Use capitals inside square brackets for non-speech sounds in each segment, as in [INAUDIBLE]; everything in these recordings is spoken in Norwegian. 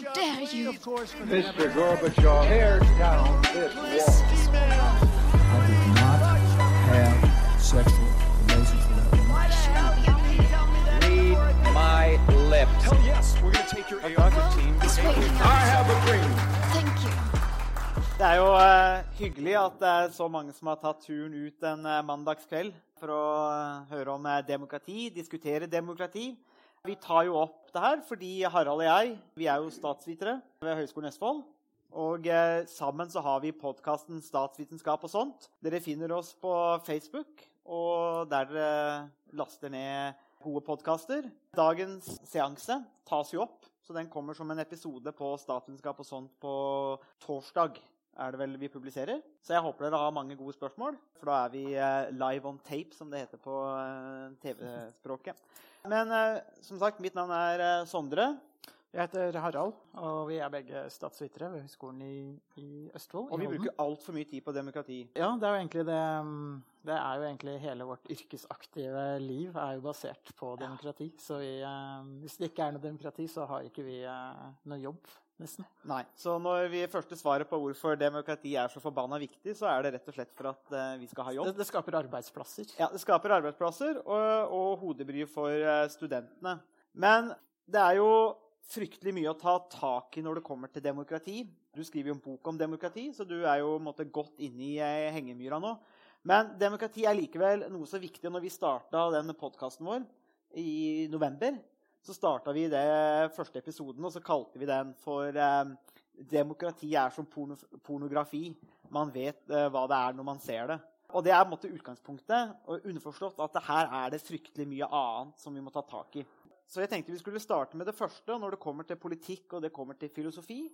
Dare you? Mr. Gorbachev, tear down this wall. I did not have sexual relations with that woman. Read my lips. Hell yes, we're gonna take your AR-15. He's waiting for I have a dream. Thank you. Det er jo uh, hyggelig at det er så mange som har tatt turen ut en uh, mandagskveld for å uh, høre om demokrati, diskutere demokrati. Vi tar jo opp det her fordi Harald og jeg vi er jo statsvitere ved Høgskolen Østfold. Og eh, sammen så har vi podkasten Statsvitenskap og sånt. Dere finner oss på Facebook, og der dere laster ned gode podkaster. Dagens seanse tas jo opp, så den kommer som en episode på Statsvitenskap og sånt på torsdag er det vel vi publiserer. Så jeg håper dere har mange gode spørsmål, for da er vi eh, live on tape, som det heter på eh, TV-språket. Men eh, som sagt, mitt navn er eh, Sondre. Jeg heter Harald, og vi er begge statsvitere ved Høgskolen i, i Østfold. Og vi i bruker altfor mye tid på demokrati. Ja, det er jo egentlig det mm, Det er jo egentlig hele vårt yrkesaktive liv er jo basert på demokrati. Så vi, eh, hvis det ikke er noe demokrati, så har ikke vi noe jobb, nesten. Nei. Så når vi første svaret på hvorfor demokrati er så forbanna viktig, så er det rett og slett for at eh, vi skal ha jobb. Det, det skaper arbeidsplasser. Ja, det skaper arbeidsplasser og, og hodebry for eh, studentene. Men det er jo fryktelig mye å ta tak i når det kommer til demokrati. Du skriver jo en bok om demokrati, så du er jo måte, godt inne i eh, hengemyra nå. Men demokrati er likevel noe så viktig. Når vi starta denne podkasten vår i november, så starta vi det første episoden, og så kalte vi den for eh, 'Demokrati er som porno pornografi'. Man vet eh, hva det er når man ser det. Og det er på en måte utgangspunktet, og underforstått at det her er det fryktelig mye annet som vi må ta tak i. Så jeg tenkte vi skulle starte med det første. Når det kommer til politikk og det kommer til filosofi,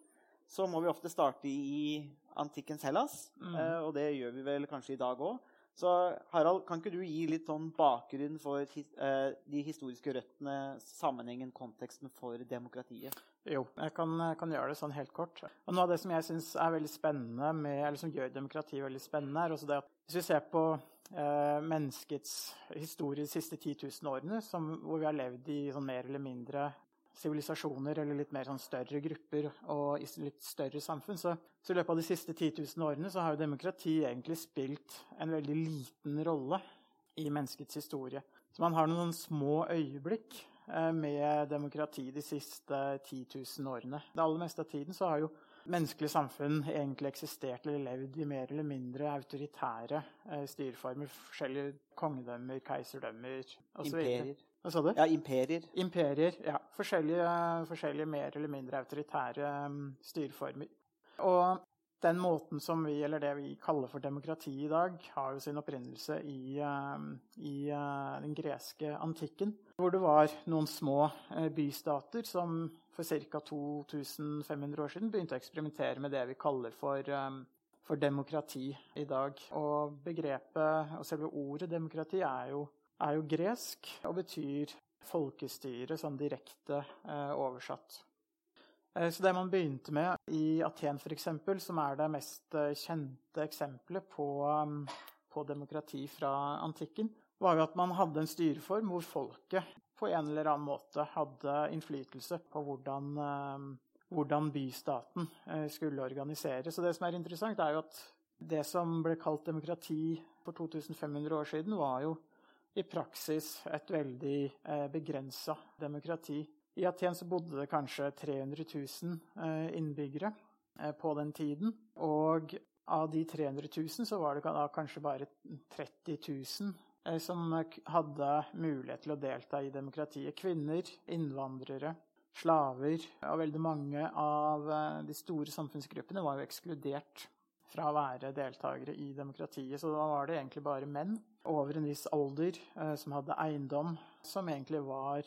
så må vi ofte starte i antikkens Hellas. Eh, og det gjør vi vel kanskje i dag òg. Så Harald, kan ikke du gi litt sånn bakgrunn for eh, de historiske røttene, sammenhengen, konteksten for demokratiet? Jo, jeg kan, kan gjøre det sånn helt kort. Og Noe av det som jeg syns er veldig spennende med, eller som gjør demokrati veldig spennende, er også det at hvis vi ser på eh, menneskets historie de siste 10 000 årene, som, hvor vi har levd i sånn mer eller mindre sivilisasjoner eller litt mer sånn større grupper og i litt større samfunn, så, så i løpet av de siste 10 000 årene så har jo demokrati egentlig spilt en veldig liten rolle i menneskets historie. Så man har noen små øyeblikk eh, med demokrati de siste 10 000 årene. Det aller meste av tiden så har jo menneskelige samfunn egentlig eksistert eller levd i mer eller mindre autoritære eh, styreformer. Forskjellige kongedømmer, keiserdømmer osv. Imperier. Hva sa du? Ja, imperier. Imperier. Ja. Forskjellige, forskjellige mer eller mindre autoritære um, styreformer. Og den måten som vi, eller det vi kaller for demokrati i dag, har jo sin opprinnelse i, um, i uh, den greske antikken. Hvor det var noen små uh, bystater som for ca. 2500 år siden begynte å eksperimentere med det vi kaller for um, for demokrati i dag. Og begrepet og selve ordet demokrati er jo er jo gresk og betyr folkestyre sånn direkte eh, oversatt. Eh, så det man begynte med i Aten f.eks., som er det mest eh, kjente eksempelet på, um, på demokrati fra antikken, var jo at man hadde en styreform hvor folket på en eller annen måte hadde innflytelse på hvordan, hvordan bystaten skulle organiseres. Så det som er interessant, er jo at det som ble kalt demokrati for 2500 år siden, var jo i praksis et veldig eh, begrensa demokrati. I Aten så bodde det kanskje 300 000 eh, innbyggere eh, på den tiden. Og av de 300 000 så var det kanskje bare 30 000 eh, som hadde mulighet til å delta i demokratiet. Kvinner, innvandrere, slaver og veldig mange av de store samfunnsgruppene var jo ekskludert fra å være deltakere i demokratiet. Så da var det egentlig bare menn over en viss alder eh, som hadde eiendom, som egentlig var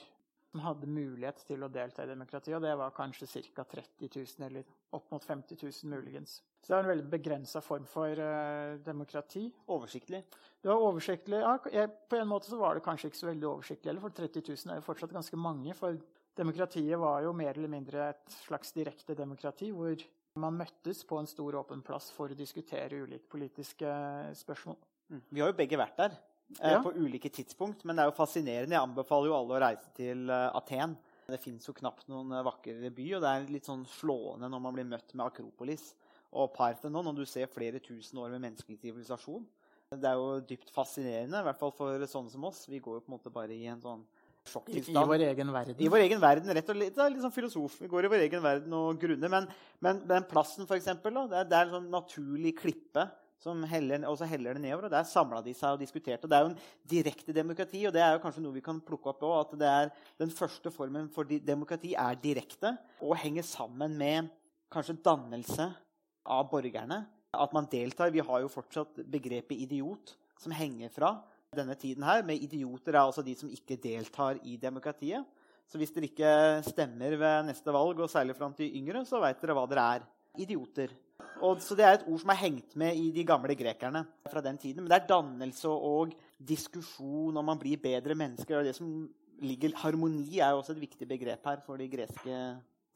som hadde mulighet til å delta i demokratiet. Og det var kanskje ca. 30 000, eller opp mot 50 000 muligens. Så det var en veldig begrensa form for uh, demokrati. Oversiktlig. Det var oversiktlig. Ja, jeg, på en måte så var det kanskje ikke så veldig oversiktlig heller, for 30 000 er jo fortsatt ganske mange. For demokratiet var jo mer eller mindre et slags direkte demokrati, hvor man møttes på en stor, åpen plass for å diskutere ulike politiske spørsmål. Mm. Vi har jo begge vært der eh, Ja. på ulike tidspunkt, men det er jo fascinerende. Jeg anbefaler jo alle å reise til eh, Aten. Det fins jo knapt noen eh, vakrere by, og det er litt sånn slående når man blir møtt med Akropolis og Parthenon, og du ser flere tusen år med menneskelig sivilisasjon. Det er jo dypt fascinerende, i hvert fall for sånne som oss. Vi går jo på en måte bare i en sånn I, I vår egen verden. I vår egen verden, rett og slett. Det er litt sånn filosof. Vi går i vår egen verden og grunner. Men, men den plassen, for eksempel, da, det, er, det er en sånn naturlig klippe som heller, og så heller det nedover. og Der samla de seg og diskuterte. og Det er jo en direkte demokrati, og det er jo kanskje noe vi kan plukke opp òg. At det er den første formen for demokrati er direkte og henger sammen med kanskje dannelse av borgerne. At man deltar. Vi har jo fortsatt begrepet idiot, som henger fra denne tiden her. Med idioter er altså de som ikke deltar i demokratiet. Så hvis dere ikke stemmer ved neste valg, og særlig blant de yngre, så veit dere hva dere er. Idioter. Og, så det er et ord som er hengt med i de gamle grekerne fra den tiden. Men det er dannelse og diskusjon, om man blir bedre mennesker. og det som ligger, Harmoni er jo også et viktig begrep her for de greske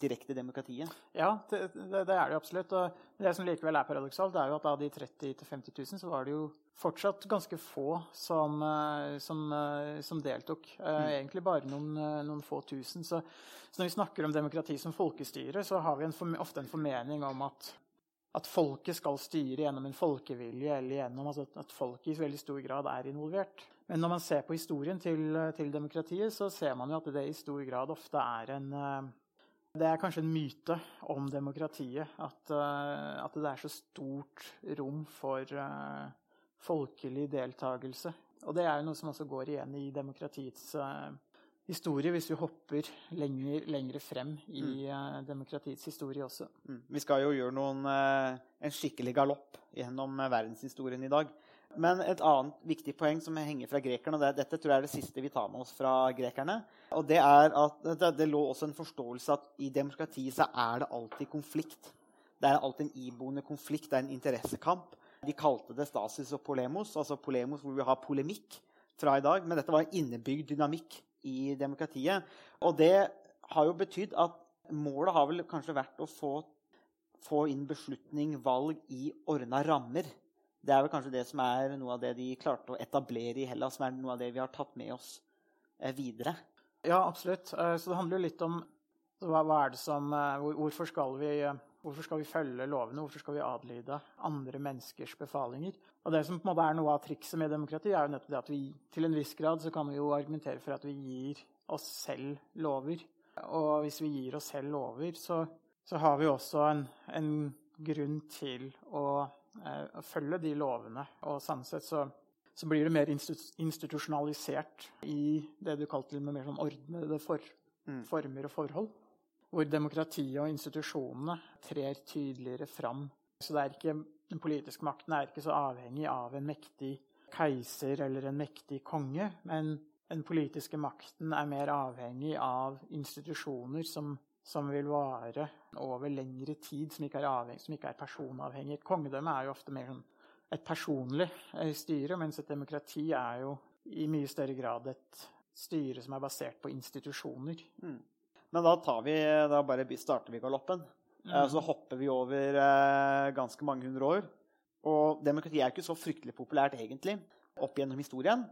direkte demokratiet. Ja, det, det, det er det absolutt. Og det som likevel er paradoksalt, er jo at av de 30 000-50 000 så var det jo fortsatt ganske få som, eh, som, eh, som deltok. Mm. Egentlig bare noen, eh, noen få tusen. Så, så når vi snakker om demokrati som folkestyre, så har vi en, ofte en formening om at at folket skal styre gjennom en folkevilje, eller gjennom altså at folket i veldig stor grad er involvert. Men når man ser på historien til, til demokratiet, så ser man jo at det i stor grad ofte er en eh, Det er kanskje en myte om demokratiet at, eh, at det er så stort rom for uh, folkelig deltakelse. Og det er jo noe som også går igjen i demokratiets uh, historie, hvis vi hopper lenger, lenger frem i eh, demokratiets historie også. Mm. Vi skal jo gjøre noen, en skikkelig galopp gjennom verdenshistorien i dag. Men et annet viktig poeng som henger fra grekerne, og det, dette tror jeg er det siste vi tar med oss fra grekerne, og det er at det, det lå også en forståelse at i demokratiet så er det alltid konflikt. Det er alltid en iboende konflikt, det er en interessekamp. De kalte det stasis og polemos, altså polemos hvor vi har polemikk fra i dag. Men dette var en innebygd dynamikk i demokratiet. Og det har jo betydd at målet har vel kanskje vært å få, få inn beslutning, valg, i ordna rammer. Det er vel kanskje det som er noe av det de klarte å etablere i Hellas, som er noe av det vi har tatt med oss eh, videre. Ja, absolutt. Eh, Så det handler jo litt om som, eh, hvorfor, skal vi, hvorfor skal vi følge lovene? Hvorfor skal vi adlyde andre menneskers befalinger? Og det som på en måte er noe av trikset med demokrati, er jo nettopp det at vi til en viss grad så kan vi jo argumentere for at vi gir oss selv lover. Og hvis vi gir oss selv lover, så, så har vi også en, en grunn til å følge de lovene. Og sånn sett så så blir det mer institusjonalisert i det du kalte med mer sånn ordnede for, Mm. former og forhold. Hvor demokratiet og institusjonene trer tydeligere fram. Så er ikke, den politiske makten er ikke så avhengig av en mektig keiser eller en mektig konge, men den politiske makten er mer avhengig av institusjoner som, som vil vare over lengre tid, som ikke er, avhengig, som ikke er personavhengig. Et kongedømme er jo ofte mer sånn et personlig eh, styre, mens et demokrati er jo i mye større grad et styre som er basert på institusjoner. Men da, tar vi, da bare starter vi galoppen. Mm. Så hopper vi over eh, ganske mange hundre år. Og demokrati er ikke så fryktelig populært egentlig opp gjennom historien.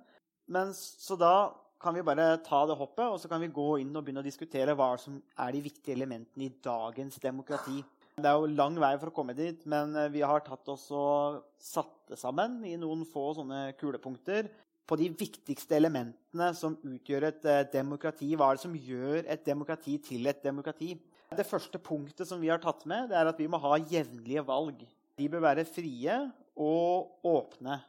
Men Så da kan vi bare ta det hoppet, og så kan vi gå inn og begynne å diskutere hva som er de viktige elementene i dagens demokrati. Det er jo lang vei for å komme dit, men eh, vi har tatt oss og satt det sammen i noen få sånne kulepunkter på de viktigste elementene som utgjør et eh, demokrati. Hva er det som gjør et demokrati til et demokrati? Det første punktet som vi har tatt med, det er at vi må ha jevnlige valg. De bør være frie og åpne.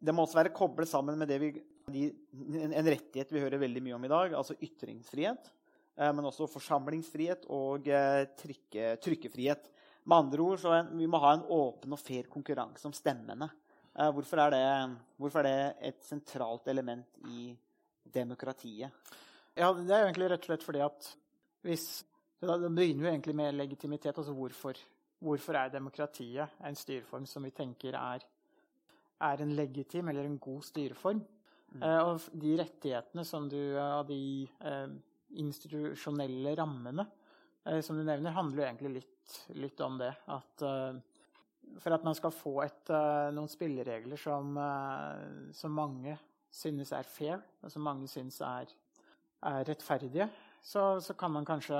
Det må også være koblet sammen med det vi, en, rettighet vi hører veldig mye om i dag, altså ytringsfrihet. eh, Men også forsamlingsfrihet og eh, trykke, trykkefrihet. Med andre ord så en, vi må ha en åpen og fair konkurranse om stemmene. Eh, Hvorfor er, det, hvorfor er det et sentralt element i demokratiet? Ja, det er jo egentlig rett og slett fordi at hvis det begynner vi egentlig med legitimitet. Altså hvorfor, hvorfor er demokratiet en styreform som vi tenker er, er en legitim eller en god styreform? Eh, og de rettighetene som du av de eh, institusjonelle rammene eh, som du nevner, handler jo egentlig litt, litt om det. At eh, for at man skal få et, eh, noen spilleregler som, eh, som mange synes er fair, og som mange synes er, er rettferdige, så, så kan man kanskje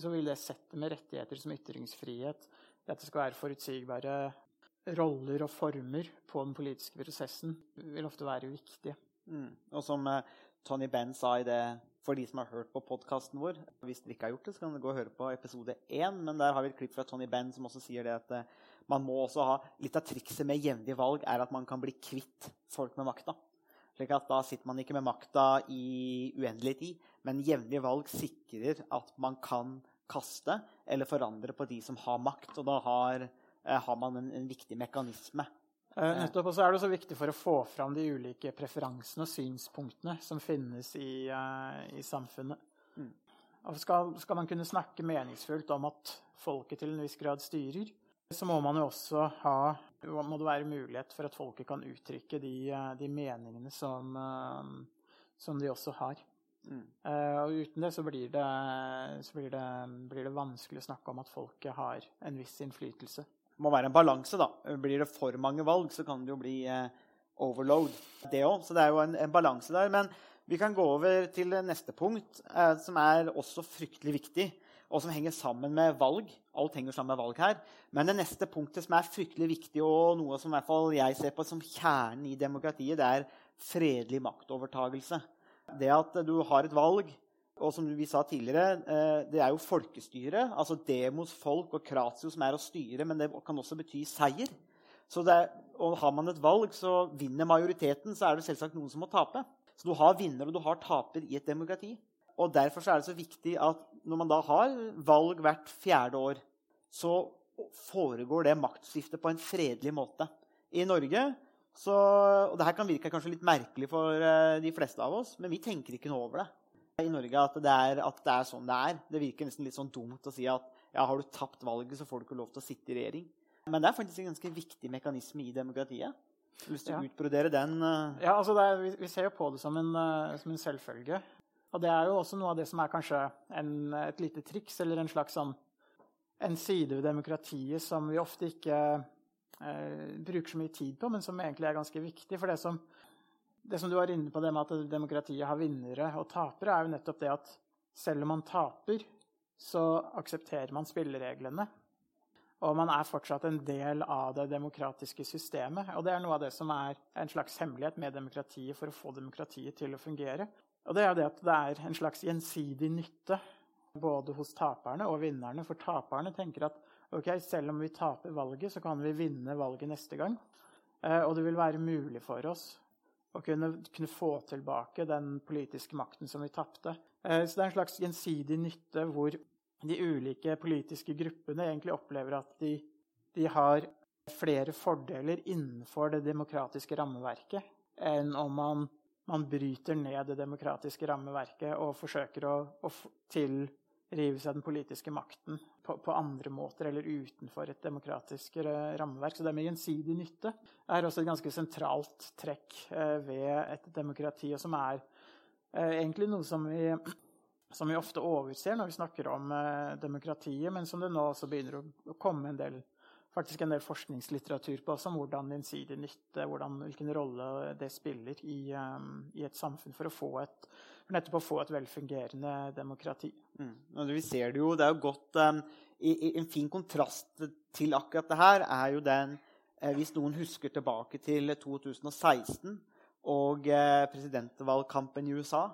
Så vil det settet med rettigheter som ytringsfrihet, at det skal være forutsigbare roller og former på den politiske prosessen, vil ofte være viktig. Mm. Og som eh, Tony Benn sa i det for de som har hørt på podkasten vår Hvis dere ikke har gjort det, så kan dere gå og høre på episode 1. Men der har vi et klipp fra Tony Benn som også sier det at eh, man må også ha Litt av trikset med jevnlige valg er at man kan bli kvitt folk med makta. Slik at da sitter man ikke med makta i uendelig tid, men jevnlige valg sikrer at man kan kaste eller forandre på de som har makt. Og da har, har man en, en viktig mekanisme. Eh, nettopp, og så er det også viktig for å få fram de ulike preferansene og synspunktene som finnes i, eh, i samfunnet. Mm. Og skal, skal man kunne snakke meningsfullt om at folket til en viss grad styrer, så må man jo også ha må det være mulighet for at folket kan uttrykke de, eh, de meningene som, eh, som de også har. Mm. Eh, og uten det så, blir det så blir det, blir det vanskelig å snakke om at folket har en viss innflytelse. Må være en balanse, da. Blir det for mange valg, så kan det jo bli eh, overload. Det òg. Så det er jo en, en balanse der. Men vi kan gå over til neste punkt, eh, som er også fryktelig viktig, og som henger sammen med valg. Alt henger sammen med valg her. Men det neste punktet som er fryktelig viktig, og noe som i hvert fall jeg ser på som kjernen i demokratiet, det er fredelig maktovertagelse. Det at du har et valg, og som vi sa tidligere, eh, det er jo folkestyre. Altså demos folk og kratio som er å styre, men det kan også bety seier. Så er, og Har man et valg, så vinner majoriteten, så er det selvsagt noen som må tape. Så du har vinner og du har taper i et demokrati. Og Derfor er det så viktig at når man da har valg hvert fjerde år, så foregår det maktskiftet på en fredelig måte. I Norge så, og det her kan virke kanskje litt merkelig for eh, de fleste av oss, men vi tenker ikke noe over det. I Norge at det, er, at det er sånn det er. Det virker nesten litt sånn dumt å si at ja, har du tapt valget, så får du ikke lov til å sitte i regjering. Men det er faktisk en ganske viktig mekanisme i demokratiet. Hvis har lyst til å Ja. utbrodere den. eh, Ja, altså er, vi, vi ser jo på det som en, eh, som en selvfølge. Og det er jo også noe av det som er kanskje en, et lite triks, eller en slags sånn en side ved demokratiet som vi ofte ikke eh, bruker så mye tid på, men som egentlig er ganske viktig. For det som, det som du var inne på, det med at demokratiet har vinnere og tapere, er jo nettopp det at selv om man taper, så aksepterer man spillereglene. Og man er fortsatt en del av det demokratiske systemet. Og det er noe av det som er en slags hemmelighet med demokratiet for å få demokratiet til å fungere. Og det er det at det er en slags gjensidig nytte både hos taperne og vinnerne. For taperne tenker at ok, selv om vi taper valget, så kan vi vinne valget neste gang. Eh, og det vil være mulig for oss å kunne, kunne få tilbake den politiske makten som vi tapte. Eh, så det er en slags gjensidig nytte hvor de ulike politiske gruppene egentlig opplever at de, de har flere fordeler innenfor det demokratiske rammeverket enn om man, man bryter ned det demokratiske rammeverket og forsøker å, å f- tilrive seg den politiske makten på, på andre måter eller utenfor et demokratisk rammeverk. Så det med gjensidig nytte er også et ganske sentralt trekk eh, ved et demokrati, og som er eh, egentlig noe som vi som vi ofte overser når vi snakker om eh, demokratiet, men som det nå også begynner å komme en del, faktisk en del forskningslitteratur på, også om hvordan gjensidig nytte, hvordan, hvilken rolle det spiller i, eh, i et samfunn for, å få et, nettopp å få et velfungerende demokrati. Mm. Vi ser det jo, det er jo godt um, i, i, En fin kontrast til akkurat det her er jo den eh, Hvis noen husker tilbake til 2016 og eh, presidentvalgkampen i USA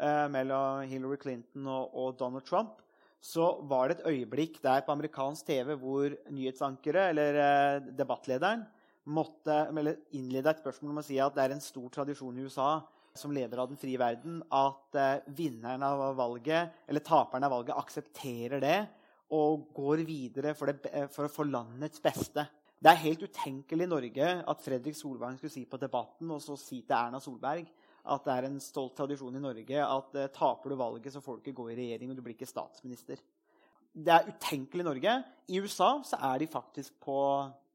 eh, mellom Hillary Clinton og, og Donald Trump, så var det et øyeblikk der på amerikansk TV hvor nyhetsankeret, eller eh, debattlederen, måtte innlede et spørsmål om å si at det er en stor tradisjon i USA som leder av den frie verden, at eh, vinneren av valget, eller taperen av valget, aksepterer det og går videre for, det, eh, for å få landets beste. Det er helt utenkelig i Norge at Fredrik Solvang skulle si på Debatten og så si til Erna Solberg at det er en stolt tradisjon i Norge at eh, taper du valget, så får du ikke gå i regjering, og du blir ikke statsminister. Det er utenkelig i Norge. I USA så er de faktisk på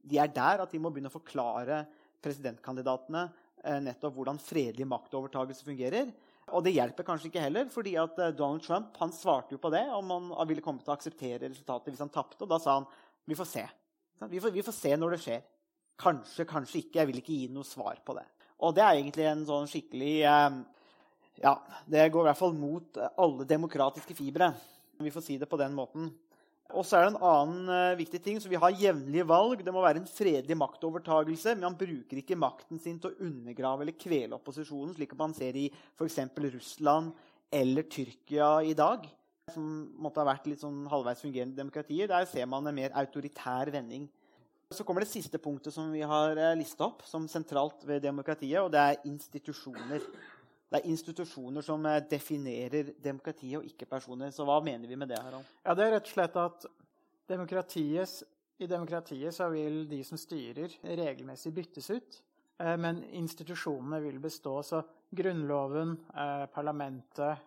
De er der at de må begynne å forklare presidentkandidatene eh, nettopp hvordan fredelig maktovertagelse fungerer. Og det hjelper kanskje ikke heller, fordi at eh, Donald Trump han svarte jo på det om han ville komme til å akseptere resultatet hvis han tapte. Og da sa han vi får se. Vi får, vi får se når det skjer. Kanskje, kanskje ikke. Jeg vil ikke gi noe svar på det. Og det er egentlig en sånn skikkelig eh, Ja, det går i hvert fall mot eh, alle demokratiske fibre. Vi får si det på den måten. Og så er det en annen eh, viktig ting. så Vi har jevnlige valg. Det må være en fredelig maktovertagelse. Men man bruker ikke makten sin til å undergrave eller kvele opposisjonen, slik man ser i f.eks. Russland eller Tyrkia i dag. Som måtte ha vært litt sånn halvveis fungerende demokratier. Der ser man en mer autoritær vending. Så kommer det siste punktet som vi har eh, lista opp som sentralt ved demokratiet, og det er institusjoner. Det er institusjoner som eh, definerer demokratiet, og ikke personer. Så hva mener vi med det? Harald? Ja, Det er rett og slett at demokratiet, i demokratiet så vil de som styrer, regelmessig byttes ut. eh, Men institusjonene vil bestå. Så Grunnloven, parlamentet,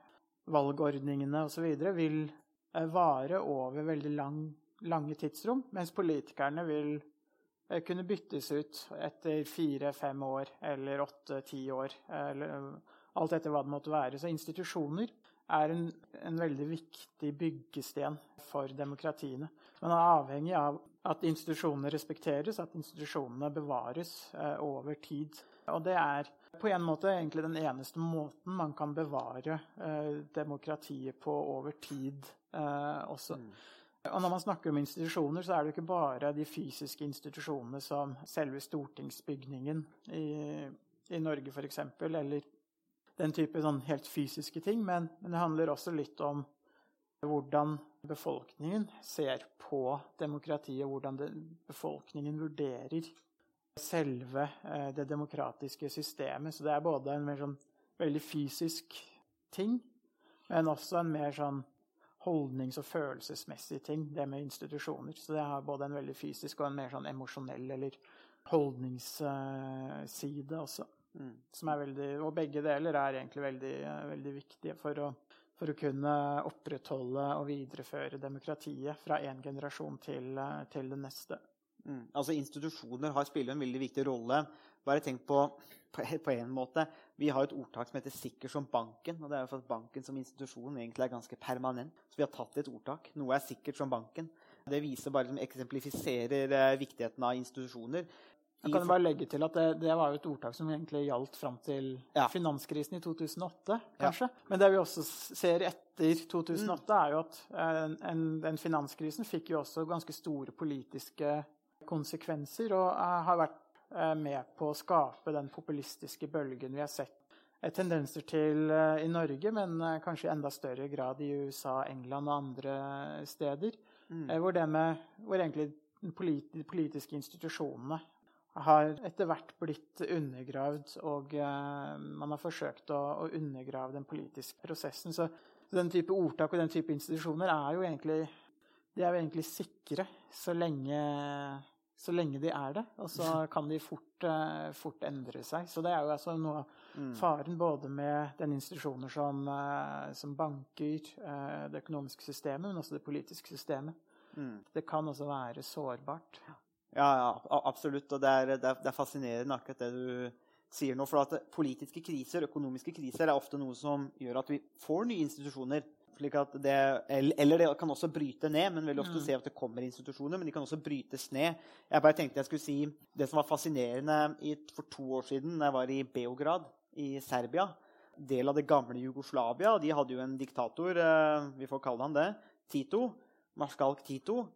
valgordningene osv. vil vare over veldig lang, lange tidsrom, mens politikerne vil eh, kunne byttes ut etter fire-fem år eller åtte-ti år. Eller, alt etter hva det måtte være. Så institusjoner er en, en veldig viktig byggesten for demokratiene. Man er avhengig av at institusjonene respekteres, at institusjonene bevares eh, over tid. Og det er på en måte egentlig den eneste måten man kan bevare eh, demokratiet på over tid eh, også. Og når man snakker om institusjoner, så er det ikke bare de fysiske institusjonene som selve stortingsbygningen i, i Norge f.eks., eller den type sånn helt fysiske ting, men, men, det handler også litt om hvordan befolkningen ser på demokratiet, hvordan det, befolkningen vurderer selve eh, det demokratiske systemet. Så det er både en mer sånn veldig fysisk ting, men også en mer sånn holdnings- og følelsesmessige ting, det med institusjoner. Så det har både en veldig fysisk og en mer sånn emosjonell eller holdningsside også. Mm. Som veldig, og begge deler er egentlig veldig, veldig viktige for å, for å kunne opprettholde og videreføre demokratiet fra én generasjon til, til den neste. Mm. Altså Institusjoner har spiller en veldig viktig rolle. Bare tenk på, på, en måte, Vi har et ordtak som heter 'sikker som banken'. og det er jo for at Banken som institusjon egentlig er ganske permanent. Så vi har tatt et ordtak. Noe er sikkert som banken. Det viser bare som eksemplifiserer eh, viktigheten av institusjoner. Jeg kan bare legge til at det, det var jo et ordtak som egentlig gjaldt fram til Ja. finanskrisen i 2008, kanskje. Men det vi også ser etter 2008, er jo at eh, en, den finanskrisen fikk jo også ganske store politiske konsekvenser, og eh, har vært med på å skape den populistiske bølgen vi har sett eh, tendenser til eh, i Norge, men eh, kanskje i enda større grad i USA, England og andre steder. Mm. Hvor, det med, hvor egentlig de politiske institusjonene har etter hvert blitt undergravd, og man har forsøkt å, å undergrave den politiske prosessen. Så, så den type ordtak og den type institusjoner er jo egentlig, de er jo egentlig sikre så lenge, så lenge de er det. Og så [LAUGHS] kan de fort, eh, fort endre seg. Så det er jo altså noe Mm. faren både med den institusjoner som, eh, som banker, eh, det økonomiske systemet, men også det politiske systemet. Mm. Det kan også være sårbart. Ja, ja, absolutt. Og det er, det, er, det er fascinerende akkurat det du sier nå. For at politiske kriser, økonomiske kriser, er ofte noe som gjør at vi får nye institusjoner. Det, eller det kan også bryte ned, men veldig ofte Mm. ser vi at det kommer institusjoner. Men de kan også brytes ned. Jeg bare tenkte jeg skulle si Det som var fascinerende i, for to år siden, da jeg var i Beograd i Serbia, del av det gamle Jugoslavia, de hadde jo en diktator, eh, vi får kalle han det, Tito, marskalk Tito.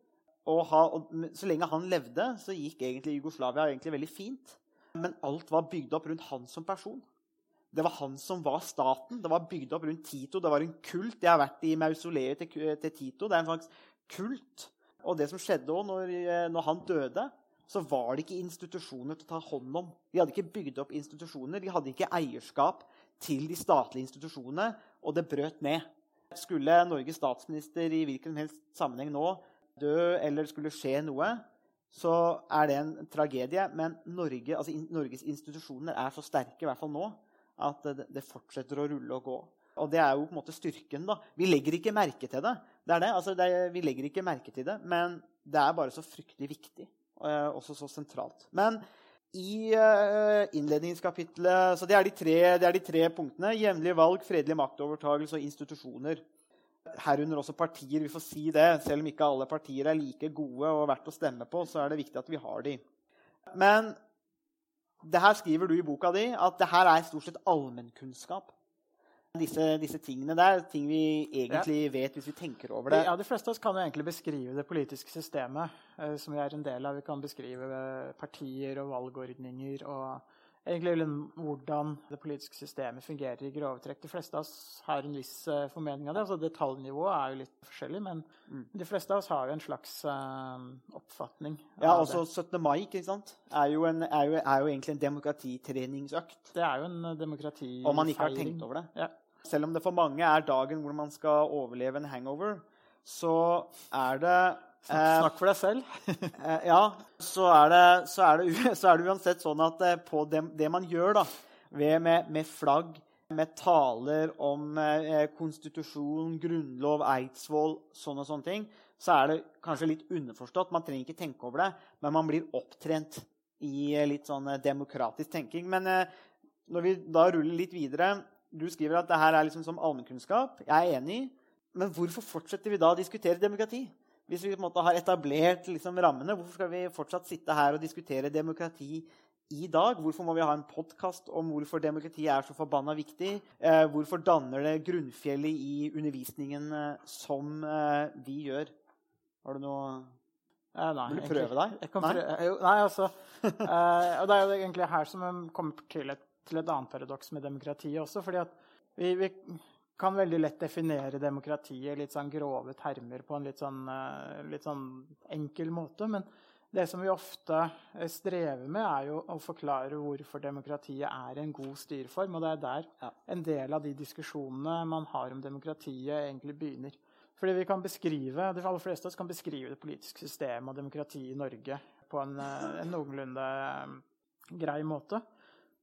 Og, ha, og så lenge han levde, så gikk egentlig Jugoslavia egentlig veldig fint. Men alt var bygd opp rundt han som person. Det var han som var staten. Det var bygd opp rundt Tito. Det var en kult. Jeg har vært i mausoleet til, til Tito. Det er en slags kult. Og det som skjedde òg når, eh, når han døde, så var det ikke institusjoner til å ta hånd om. De hadde ikke bygd opp institusjoner. De hadde ikke eierskap til de statlige institusjonene, og det brøt ned. Skulle Norges statsminister i hvilken helst sammenheng nå dø eller skulle skje noe, så er det en tragedie. Men Norge, altså Norges institusjoner er så sterke, i hvert fall nå, at det, fortsetter å rulle og gå. Og det er jo på en måte styrken. da. Vi legger ikke merke til det. Det er det. Altså, det vi legger ikke merke til det, men det er bare så fryktelig viktig. Og også så sentralt. Men i uh, innledningskapitlet Så det er, de tre, det er de tre punktene. Jevnlige valg, fredelig maktovertagelse og institusjoner. Herunder også partier. Vi får si det. Selv om ikke alle partier er like gode og verdt å stemme på, så er det viktig at vi har de. Men det her skriver du i boka di at det her er stort sett allmennkunnskap. Disse, disse tingene der, ting vi egentlig vet hvis vi tenker over det. Ja, De fleste av oss kan jo egentlig beskrive det politiske systemet eh, som vi er en del av. Vi kan beskrive eh, partier og valgordninger og egentlig hvordan det politiske systemet fungerer i grove trekk. De fleste av oss har en viss eh, formening av det. altså Detaljnivået er jo litt forskjellig, men Mm. de fleste av oss har jo en slags uh, oppfatning. Ja, altså også 17. mai ikke sant? Er, jo en, er, jo, er jo egentlig en demokratitreningsøkt. Det er jo en demokratifeiring. Om man ikke har tenkt over det. Ja. Selv om det for mange er dagen hvor man skal overleve en hangover, så er det eh, Snakk for deg selv. Eh, ja, så er, det, så, er det, [LAUGHS] så er det uansett sånn at eh, på det, det man gjør da, med, med flagg, med taler om eh, konstitusjon, grunnlov, Eidsvoll, sånn og sånne ting, så er det kanskje litt underforstått. Man trenger ikke tenke over det, men man blir opptrent i eh, litt sånn eh, demokratisk tenking. Men eh, når vi da ruller litt videre Du skriver at det her er liksom som allmennkunnskap. Jeg er enig. Men hvorfor fortsetter vi da å diskutere demokrati? Hvis vi på en måte har etablert liksom rammene, hvorfor skal vi fortsatt sitte her og diskutere demokrati i dag? Hvorfor må vi ha en podkast om hvorfor demokrati er så forbanna viktig? Eh, hvorfor danner det grunnfjellet i undervisningen eh, som eh, vi gjør? Har du noe nei, Vil du prøve deg? Jeg kan Nei? prøve, jo, nei, altså Og det er jo egentlig her som vi kommer til et, til et annet paradoks med demokratiet også. fordi at vi, vi kan veldig lett definere demokratiet litt sånn grove termer på en litt sånn, eh, litt sånn enkel måte. Men det som vi ofte eh, strever med, er jo å forklare hvorfor demokratiet er en god styreform. Og det er der Ja. en del av de diskusjonene man har om demokratiet, egentlig begynner. Fordi vi kan beskrive, De aller fleste av oss kan beskrive det politiske systemet og demokratiet i Norge på en, eh, en noenlunde grei måte.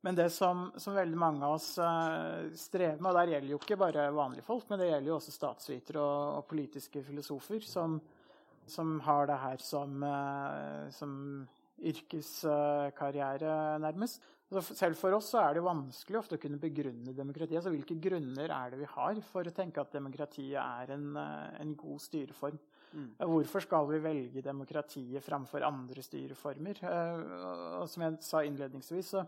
Men det som, som veldig mange av oss uh, strever med, og der gjelder jo ikke bare vanlige folk, men det gjelder jo også statsvitere og, og politiske filosofer som, som har det her som, uh, som yrkeskarriere, nærmest. Altså, selv for oss så er det vanskelig ofte å kunne begrunne demokratiet. Altså, hvilke grunner er det vi har for å tenke at demokratiet er en, eh, en god styreform? Mm. Hvorfor skal vi velge demokratiet framfor andre styreformer? Og som jeg sa innledningsvis, så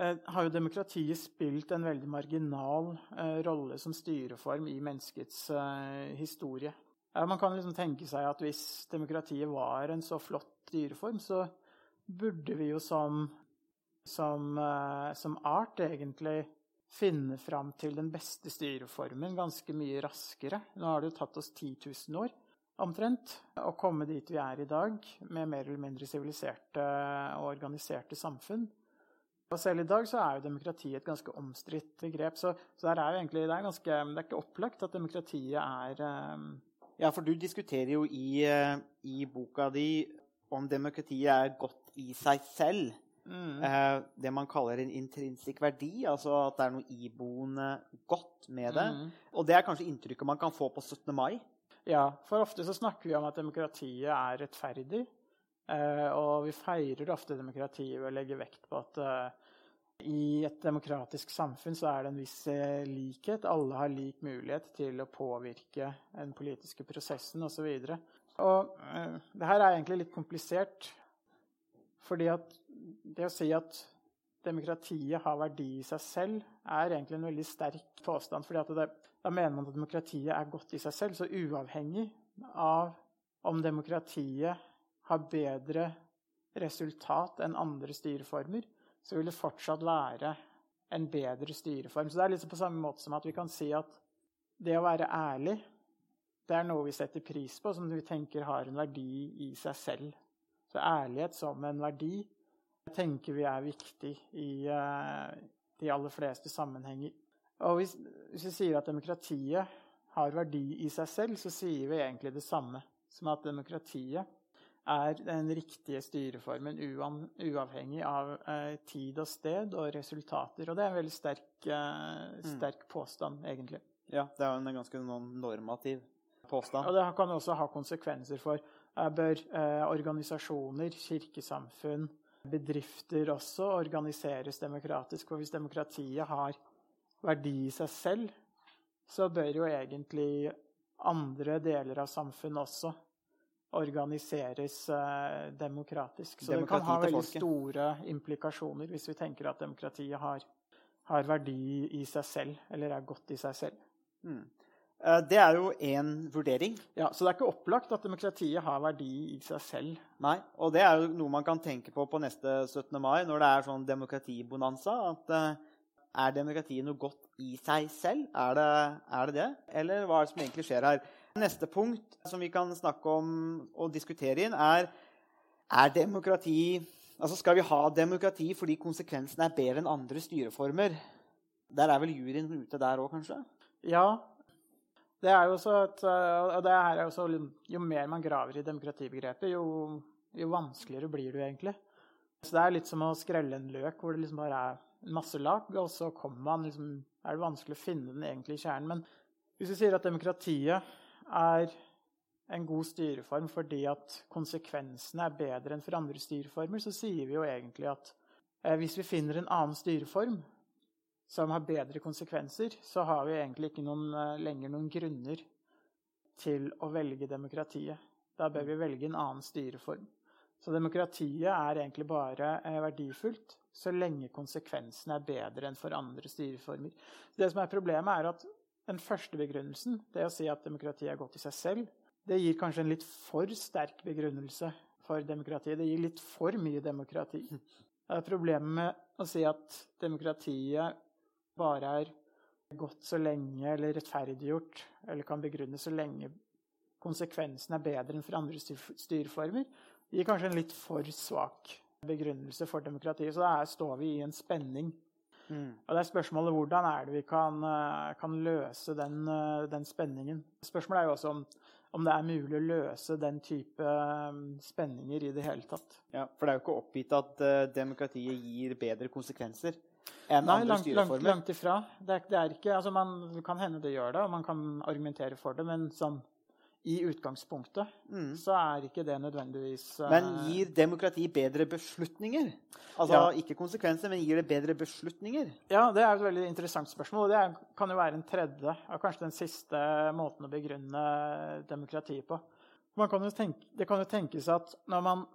har jo demokratiet spilt en veldig marginal eh, rolle som styreform i menneskets eh, historie. Man kan liksom tenke seg at hvis demokratiet var en så flott styreform, så burde vi jo som, som, eh, som art egentlig finne fram til den beste styreformen ganske mye raskere. Nå har det jo tatt oss 10 000 år omtrent å komme dit vi er i dag, med mer eller mindre siviliserte og organiserte samfunn. Og selv i dag så er jo demokrati et ganske omstridt grep. Så, så er egentlig, det, er ganske, det er ikke opplagt at demokratiet er um... Ja, for du diskuterer jo i, eh, i boka di om demokratiet er godt i seg selv. mm, Eh, det man kaller en intrinsisk verdi, altså at det er noe iboende godt med det. mm. Og det er kanskje inntrykket man kan få på 17. mai. Ja, for ofte så snakker vi om at demokratiet er rettferdig. Eh, og vi feirer ofte demokratiet ved å legge vekt på at eh, i et demokratisk samfunn så er det en viss eh, likhet. Alle har lik mulighet til å påvirke den politiske prosessen osv. Og, og eh, det her er egentlig litt komplisert. Fordi at det å si at demokratiet har verdi i seg selv, er egentlig en veldig sterk påstand. fordi da mener man at demokratiet er godt i seg selv. Så uavhengig av om demokratiet har bedre resultat enn andre styreformer, så vil det fortsatt være en bedre styreform. Så det er litt på samme måte som at vi kan si at det å være ærlig, det er noe vi setter pris på, som vi tenker har en verdi i seg selv. Så ærlighet som en verdi tenker vi er viktig i uh, de aller fleste sammenhenger. Og hvis, hvis vi sier at demokratiet har verdi i seg selv, så sier vi egentlig det samme som at demokratiet er den riktige styreformen uavhengig av eh, tid og sted og resultater. Og det er en veldig sterk, eh, sterk påstand, egentlig. Ja, Det er en ganske normativ påstand. Og det kan også ha konsekvenser for eh, Bør organisasjoner, kirkesamfunn, bedrifter også organiseres demokratisk? For hvis demokratiet har verdi i seg selv, så bør jo egentlig andre deler av samfunnet også organiseres eh, demokratisk. Så det kan ha veldig store implikasjoner hvis vi tenker at demokratiet har, har verdi i seg selv, eller er godt i seg selv. Mm. Eh, Det er jo én vurdering. Ja, Så det er ikke opplagt at demokratiet har verdi i seg selv. Nei, og det er jo noe man kan tenke på på neste 17. mai, når det er sånn demokratibonanza. At eh, er demokratiet noe godt i seg selv? Er det, er det det? Eller hva er det som egentlig skjer her? Neste punkt som vi kan snakke om og diskutere inn, er er demokrati Altså skal vi ha demokrati fordi konsekvensene er bedre enn andre styreformer? Der er vel juryen ute der òg, kanskje? Ja. Det er jo så et, øh, og det her er jo, så, jo mer man graver i demokratibegrepet, jo, jo vanskeligere blir det jo egentlig. Så det er litt som å skrelle en løk hvor det liksom bare er masse lag, og så kommer man liksom, er det vanskelig å finne den egentlige kjernen. Men hvis vi sier at demokratiet er en god styreform fordi at konsekvensene er bedre enn for andre styreformer, så sier vi jo egentlig at eh, hvis vi finner en annen styreform som har bedre konsekvenser, så har vi egentlig ikke noen, eh, lenger noen grunner til å velge demokratiet. Da bør vi velge en annen styreform. Så demokratiet er egentlig bare eh, verdifullt så lenge konsekvensene er bedre enn for andre styreformer. Det som er Problemet er at den første begrunnelsen, det å si at demokratiet er godt i seg selv, det gir kanskje en litt for sterk begrunnelse for demokratiet. Det gir litt for mye demokrati. Det er problemet med å si at demokratiet bare er godt så lenge, eller rettferdiggjort, eller kan begrunnes så lenge konsekvensen er bedre enn for andre styr- styreformer, gir kanskje en litt for svak begrunnelse for demokratiet. Så der står vi i en spenning. Og det er spørsmålet hvordan er det vi kan, eh, kan løse den, eh, den spenningen. Spørsmålet er jo også om, om det er mulig å løse den type eh, spenninger i det hele tatt. Ja, For det er jo ikke oppgitt at demokratiet gir bedre konsekvenser enn Nei, andre langt, langt, styreformer. langt ifra. Det er, det er ikke, altså man kan hende det gjør det, og man kan argumentere for det, men sånn, i utgangspunktet Mm. så er ikke det nødvendigvis eh, Men gir demokrati bedre beslutninger? Altså Ja. ikke konsekvenser, men gir det bedre beslutninger? Ja, det er et veldig interessant spørsmål. Det kan jo være en tredje, og kanskje den siste måten å begrunne demokrati på. Man kan tenke, det kan jo tenkes at når man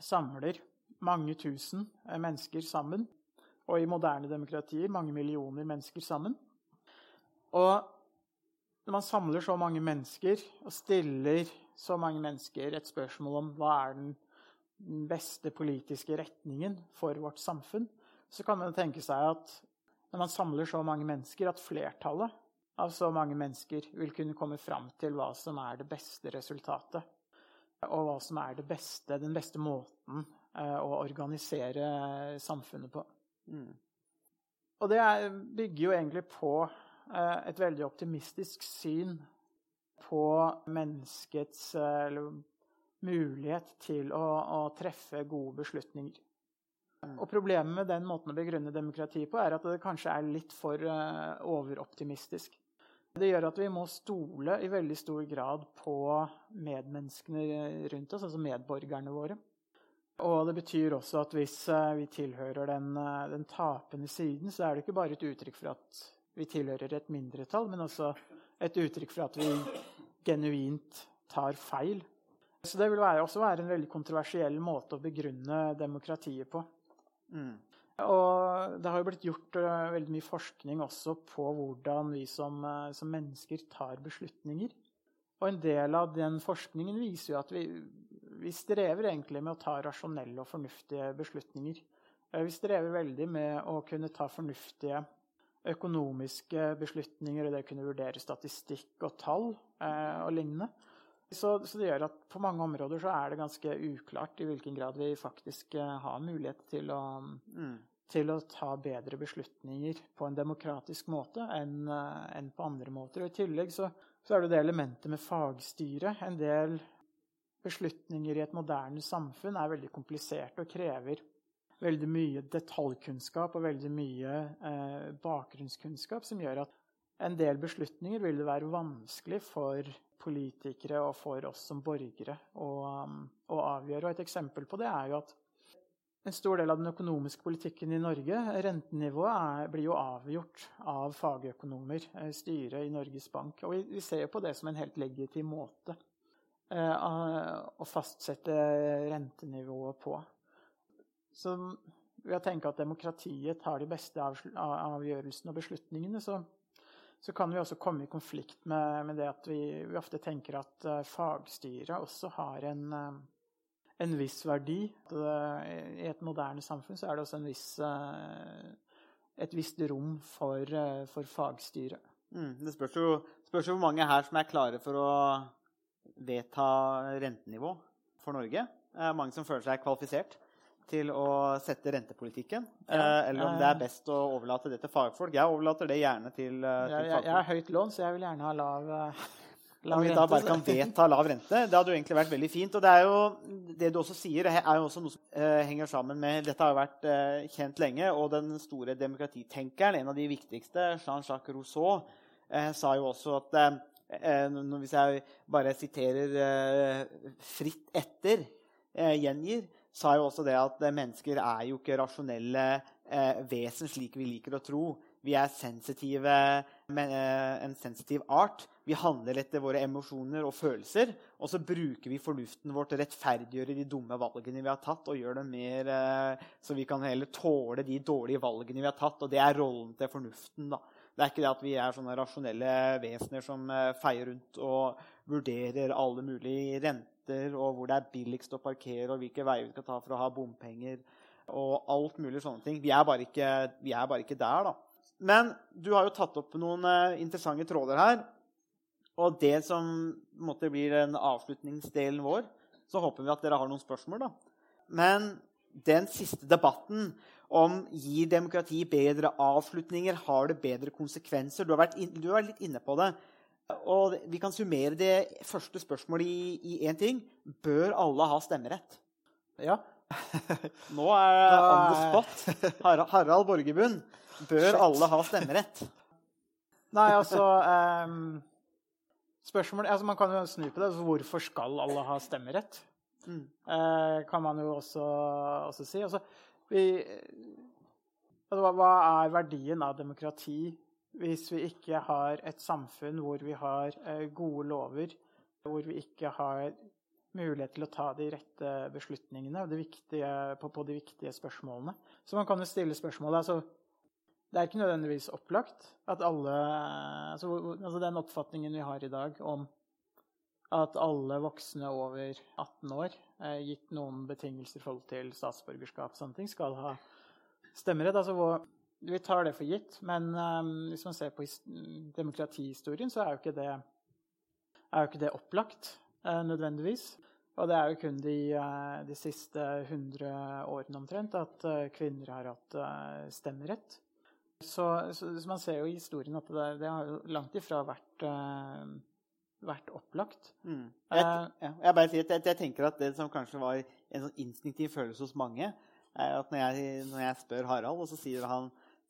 samler mange tusen eh, mennesker sammen, og i moderne demokratier mange millioner mennesker sammen Og når man samler så mange mennesker og stiller så mange mennesker et spørsmål om hva er den beste politiske retningen for vårt samfunn, så kan man tenke seg at når man samler så mange mennesker, at flertallet av så mange mennesker vil kunne komme fram til hva som er det beste resultatet. Og hva som er det beste, den beste måten eh, å organisere samfunnet på. Mm. Og det er, bygger jo egentlig på et veldig optimistisk syn på menneskets eh, mulighet til å, å treffe gode beslutninger. Og Problemet med den måten å begrunne demokrati på er at det kanskje er litt for eh, overoptimistisk. Det gjør at vi må stole i veldig stor grad på medmenneskene rundt oss, altså medborgerne våre. Og det betyr også at hvis eh, vi tilhører den, eh, den tapende siden, så er det ikke bare et uttrykk for at vi tilhører et mindretall, men også et uttrykk for at vi genuint tar feil. Så det vil være, også være en veldig kontroversiell måte å begrunne demokratiet på. Mm. Og det har jo blitt gjort eh, veldig mye forskning også på hvordan vi som, eh, som mennesker tar beslutninger. Og en del av den forskningen viser jo at vi, vi strever egentlig med å ta rasjonelle og fornuftige beslutninger. Eh, Vi strever veldig med å kunne ta fornuftige økonomiske beslutninger og det å kunne vurdere statistikk og tall eh, og lignende. Så, så det gjør at på mange områder så er det ganske uklart i hvilken grad vi faktisk eh, har mulighet til å, Mm. til å ta bedre beslutninger på en demokratisk måte enn eh, enn på andre måter. Og I tillegg så, så er det det elementet med fagstyre. En del beslutninger i et moderne samfunn er veldig kompliserte og krever veldig mye detaljkunnskap og veldig mye eh, bakgrunnskunnskap, som gjør at en del beslutninger vil det være vanskelig for politikere og for oss som borgere å, å avgjøre. Og et eksempel på det er jo at en stor del av den økonomiske politikken i Norge, rentenivået, er, blir jo avgjort av fagøkonomer, eh, styret i Norges Bank. Og vi, vi ser jo på det som en helt legitim måte eh, å fastsette rentenivået på. Så ved å tenke at demokratiet tar de beste avgjørelsene og beslutningene, så, så kan vi også komme i konflikt med, med det at vi, vi ofte tenker at uh, fagstyret også har en, eh, en viss verdi. Det, I et moderne samfunn så er det også viss, eh, et visst rom for, eh, for fagstyret. Mm, det spørs jo, spørs jo hvor mange her som er klare for å vedta rentenivå for Norge. Det er mange som føler seg kvalifisert til å sette rentepolitikken. Ja, eh, eller om det eh. er best å overlate det til fagfolk. Jeg overlater det gjerne til, eh, til Jeg, jeg, jeg har høyt lån, så jeg vil gjerne ha lav. Om lav vi da bare kan vedta lav rente. Det hadde jo egentlig vært veldig fint. Og det er jo det du også sier, er jo også noe som eh, henger sammen med Dette har jo vært eh, kjent lenge, og den store demokratitenkeren, en av de viktigste, Jean-Jacques Rousseau, eh, sa jo også at eh, eh, Hvis jeg bare siterer eh, fritt etter, eh, gjengir, sa jo også det at eh, mennesker er jo ikke rasjonelle eh, vesen slik vi liker å tro. Vi er sensitive, men, eh, en sensitiv art. Vi handler etter våre emosjoner og følelser. Og så bruker vi fornuften vår til å rettferdiggjøre de dumme valgene vi har tatt, og gjør det mer eh, så vi kan heller tåle de dårlige valgene vi har tatt. Og det er rollen til fornuften. da. Det er ikke det at vi er sånne rasjonelle vesener som eh, feier rundt og vurderer alle mulige renter, og hvor det er billigst å parkere, og hvilke veier vi skal ta for å ha bompenger, og alt mulig sånne ting. Vi er bare ikke, er bare ikke der, da. Men du har jo tatt opp noen eh, interessante tråder her. Og det som måtte bli den avslutningsdelen vår, så håper vi at dere har noen spørsmål. da. Men den siste debatten om gir demokrati bedre avslutninger, har det bedre konsekvenser Du har vært, in du har vært litt inne på det. Og Vi kan summere det første spørsmålet i én ting. Bør alle ha stemmerett? Ja. [LAUGHS] Nå er det Da on the spot. Har- Harald Borgerbund. Bør alle ha stemmerett? Nei, altså um, Spørsmålet altså Man kan jo snu på det. Altså, hvorfor skal alle ha stemmerett? Mm. Uh, kan man jo også, også si. Altså, vi, altså, hva, hva er verdien av demokrati hvis vi ikke har et samfunn hvor vi har eh, gode lover, hvor vi ikke har mulighet til å ta de rette beslutningene det viktige, på, på de viktige spørsmålene? Så man kan jo stille spørsmålet altså, det er ikke nødvendigvis opplagt at alle altså, altså Den oppfatningen vi har i dag om at alle voksne over 18 år, eh, gitt noen betingelser i forhold til statsborgerskap, sånne ting, skal ha stemmerett. Altså, vi tar det for gitt, men um, hvis man ser på demokratihistorien, så er jo ikke det, er jo ikke det opplagt uh, nødvendigvis. Og det er jo kun de, uh, de siste 100 årene omtrent at uh, kvinner har hatt stemmerett. Så, så, så man ser jo i historien at det, det har jo langt ifra vært, vært opplagt. Mm. Jeg, ja, jeg, bare sier at jeg, jeg tenker at det som kanskje var en sånn instinktiv følelse hos mange, er at når jeg, når jeg spør Harald, og så sier han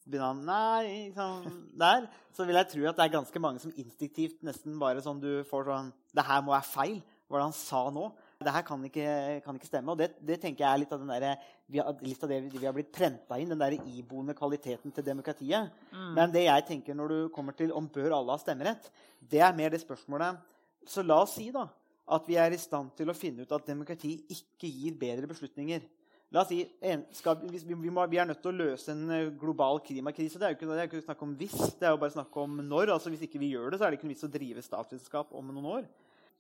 begynner han Nei, liksom, der. Så vil jeg tro at det er ganske mange som instinktivt nesten bare sånn du får sånn Det her må være feil. Hva er det han sa nå? Det her kan ikke, kan ikke stemme. Og det, det tenker jeg er litt av, den der, litt av det vi, har blitt prenta inn, den der iboende kvaliteten til demokratiet. Men det jeg tenker når du kommer til om bør alle ha stemmerett, det er mer det spørsmålet Så la oss si da at vi er i stand til å finne ut at demokrati ikke gir bedre beslutninger. La oss si, en, skal, vi, vi, må, vi er nødt til å løse en eh, global klimakrise. Det er jo ikke, det er ikke snakk om hvis, det er jo bare snakk om når. altså Hvis ikke vi gjør det, så er det ikke noe vits å drive statsvitenskap om noen år.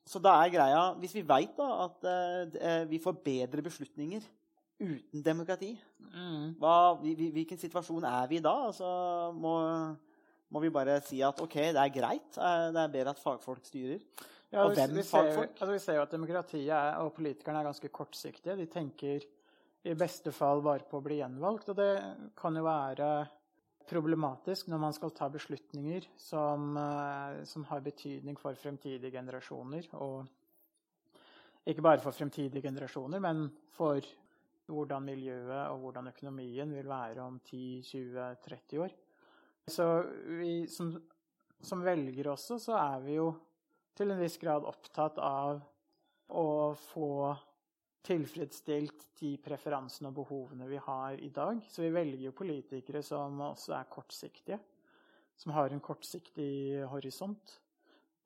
Så da er greia, Hvis vi veit at eh, vi får bedre beslutninger uten demokrati, Mm. hva, vi, vi, hvilken situasjon er vi i da? Altså, må, må vi bare si at ok, det er greit, eh, det er bedre at fagfolk styrer? Ja, Og vi- hvem vi ser, jo- fagfolk? altså vi ser jo at demokratiet er, og politikerne er ganske kortsiktige. De tenker i beste fall bare på å bli gjenvalgt. Og det kan jo være problematisk når man skal ta beslutninger som, eh, som har betydning for fremtidige generasjoner. Og ikke bare for fremtidige generasjoner, men for hvordan miljøet og hvordan økonomien vil være om 10-20-30 år. Så vi som, som velgere også, så er vi jo til en viss grad opptatt av å få tilfredsstilt de preferansene og behovene vi har i dag. Så vi velger jo politikere som også er kortsiktige. Som har en kortsiktig horisont.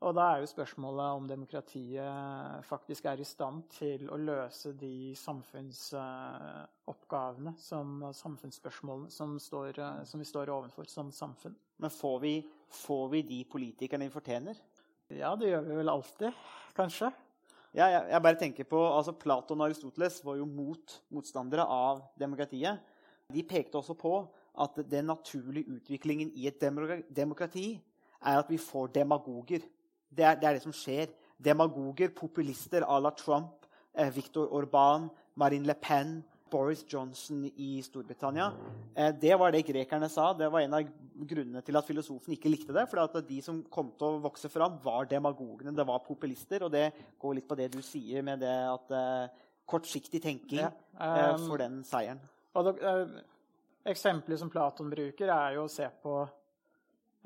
Og da er jo spørsmålet om demokratiet faktisk er i stand til å løse de samfunnsoppgavene, som samfunnsspørsmålene, som, står, som vi står overfor som samfunn. Men får vi, får vi de politikerne vi fortjener? Ja, det gjør vi vel alltid, kanskje. Jeg, jeg bare tenker på, altså Platon og Aristoteles var jo mot, motstandere av demokratiet. De pekte også på at den naturlige utviklingen i et demokrati er at vi får demagoger. Det er, det er det som skjer. Demagoger, populister à la Trump, eh, Viktor Orban, Marine Le Pen, Boris Johnson i Storbritannia. Eh, det var det grekerne sa. Det var en av grunnene til at filosofen ikke likte det. For de som kom til å vokse fram, var demagogene. Det var populister. Og det går litt på det du sier med det at eh, kortsiktig tenking Ja, um, får den seieren. Og det, Eksempelet som Platon bruker, er jo å se på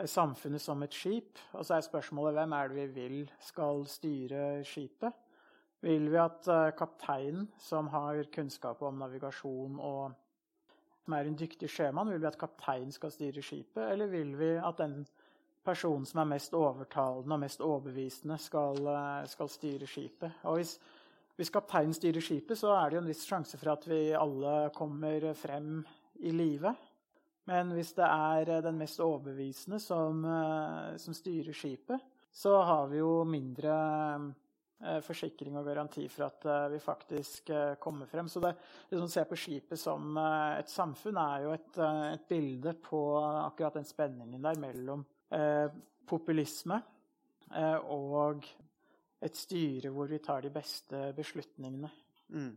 samfunnet som et skip. Og så er spørsmålet hvem er det vi vil skal styre skipet? Vil vi at eh, kapteinen, som har kunnskap om navigasjon og som er en dyktig sjømann, vil vi at kapteinen skal styre skipet, eller vil vi at den personen som er mest overtalende og mest overbevisende, skal, eh, skal styre skipet? Og hvis, hvis kapteinen styrer skipet, så er det jo en viss sjanse for at vi alle kommer frem i live. Men hvis det er eh, den mest overbevisende som, som styrer skipet, så har vi jo mindre forsikring og garanti for at eh, vi faktisk eh, kommer frem. Så det, liksom, å se på skipet som eh, et samfunn er jo et, eh, et bilde på akkurat den spenningen der mellom eh, populisme eh, og et styre hvor vi tar de beste beslutningene. Mm.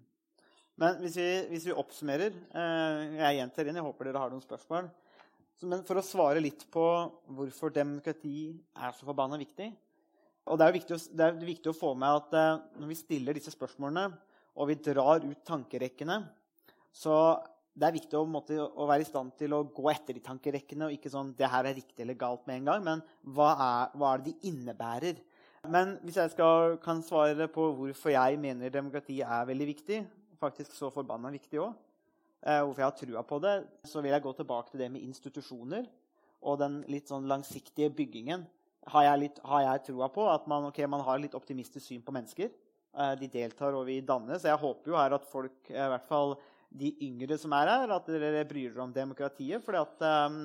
Men hvis vi, hvis vi oppsummerer eh, Jeg gjentar inn, jeg håper dere har noen spørsmål. Så, men for å svare litt på hvorfor demokrati er så forbanna viktig og Det er viktig, det er viktig å få med at eh, når vi stiller disse spørsmålene, og vi drar ut tankerekkene, så det er viktig å, måtte, å være i stand til å gå etter de tankerekkene. og ikke sånn, det her er riktig eller galt med en gang, Men hva er, hva er det de innebærer? Men hvis jeg skal, kan svare på hvorfor jeg mener demokrati er veldig viktig, faktisk så forbanna viktig òg, eh, hvorfor jeg har trua på det, så vil jeg gå tilbake til det med institusjoner og den litt sånn langsiktige byggingen. Har jeg, litt, har jeg troa på at man, okay, man har litt optimistisk syn på mennesker. Eh, de deltar, og vi dannes. Jeg håper jo her at folk, eh, i hvert fall de yngre som er her, at dere bryr dere om demokratiet. fordi at eh,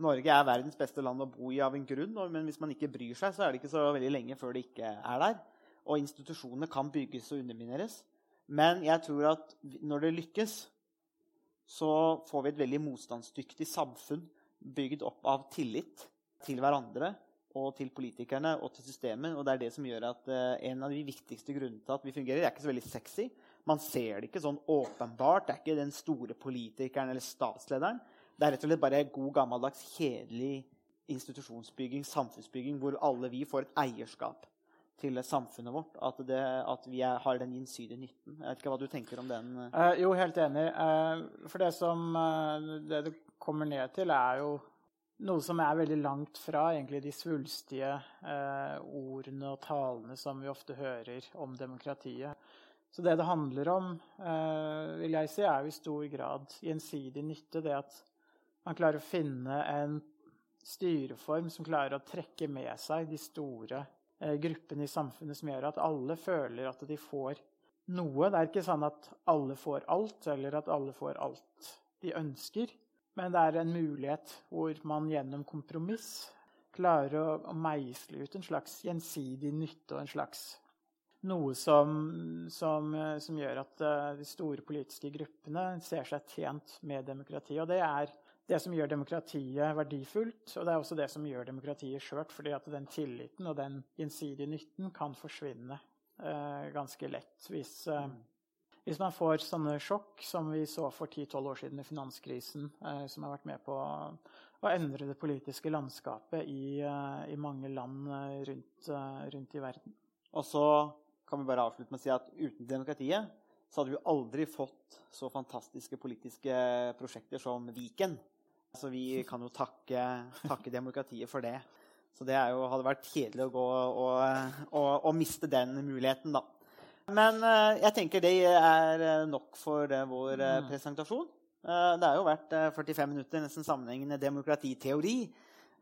Norge er verdens beste land å bo i av en grunn. Men hvis man ikke bryr seg, så er det ikke så veldig lenge før det ikke er der. Og institusjonene kan bygges og undermineres. Men jeg tror at når det lykkes, så får vi et veldig motstandsdyktig samfunn bygd opp av tillit til hverandre og til politikerne og til systemet. Og det er det som gjør at uh, en av de viktigste grunnene til at vi fungerer, er ikke så veldig sexy. Man ser det ikke sånn åpenbart. Det er ikke den store politikeren eller statslederen. Det er rett og slett bare god, gammeldags, kjedelig institusjonsbygging, samfunnsbygging, hvor alle vi får et eierskap til samfunnet vårt. At, det, at vi er, har den gjensidige nytten. Jeg vet ikke hva du tenker om den. Eh, jo, helt enig. Uh, for det som det det kommer ned til, er jo noe som er veldig langt fra egentlig de svulstige eh, ordene og talene som vi ofte hører om demokratiet. Så det det handler om, eh, vil jeg si, er jo i stor grad gjensidig nytte. Det at man klarer å finne en styreform som klarer å trekke med seg de store eh, gruppene i samfunnet, som gjør at alle føler at de får noe. Det er ikke sånn at alle får alt, eller at alle får alt de ønsker. Men det er en mulighet hvor man gjennom kompromiss klarer å, meisle ut en slags gjensidig nytte og en slags noe som, som, eh, som gjør at eh, de store politiske gruppene ser seg tjent med demokrati. Og det er det som gjør demokratiet verdifullt, og det er også det som gjør demokratiet skjørt. fordi at den tilliten og den gjensidige nytten kan forsvinne eh, ganske lett hvis, eh, hvis man får sånne sjokk som vi så for 10-12 år siden i finanskrisen, eh, som har vært med på å, endre det politiske landskapet i, eh, i mange land eh, rundt, rundt i verden. Og så kan vi bare avslutte med å si at uten demokratiet så hadde vi aldri fått så fantastiske politiske prosjekter som Viken. Så vi kan jo takke, takke demokratiet for det. Så det jo, hadde vært kjedelig å gå og, og, og miste den muligheten, da. Men eh, jeg tenker det er eh, nok for eh, vår eh, presentasjon. Det har jo vært eh, 45 minutter nesten sammenhengende demokratiteori.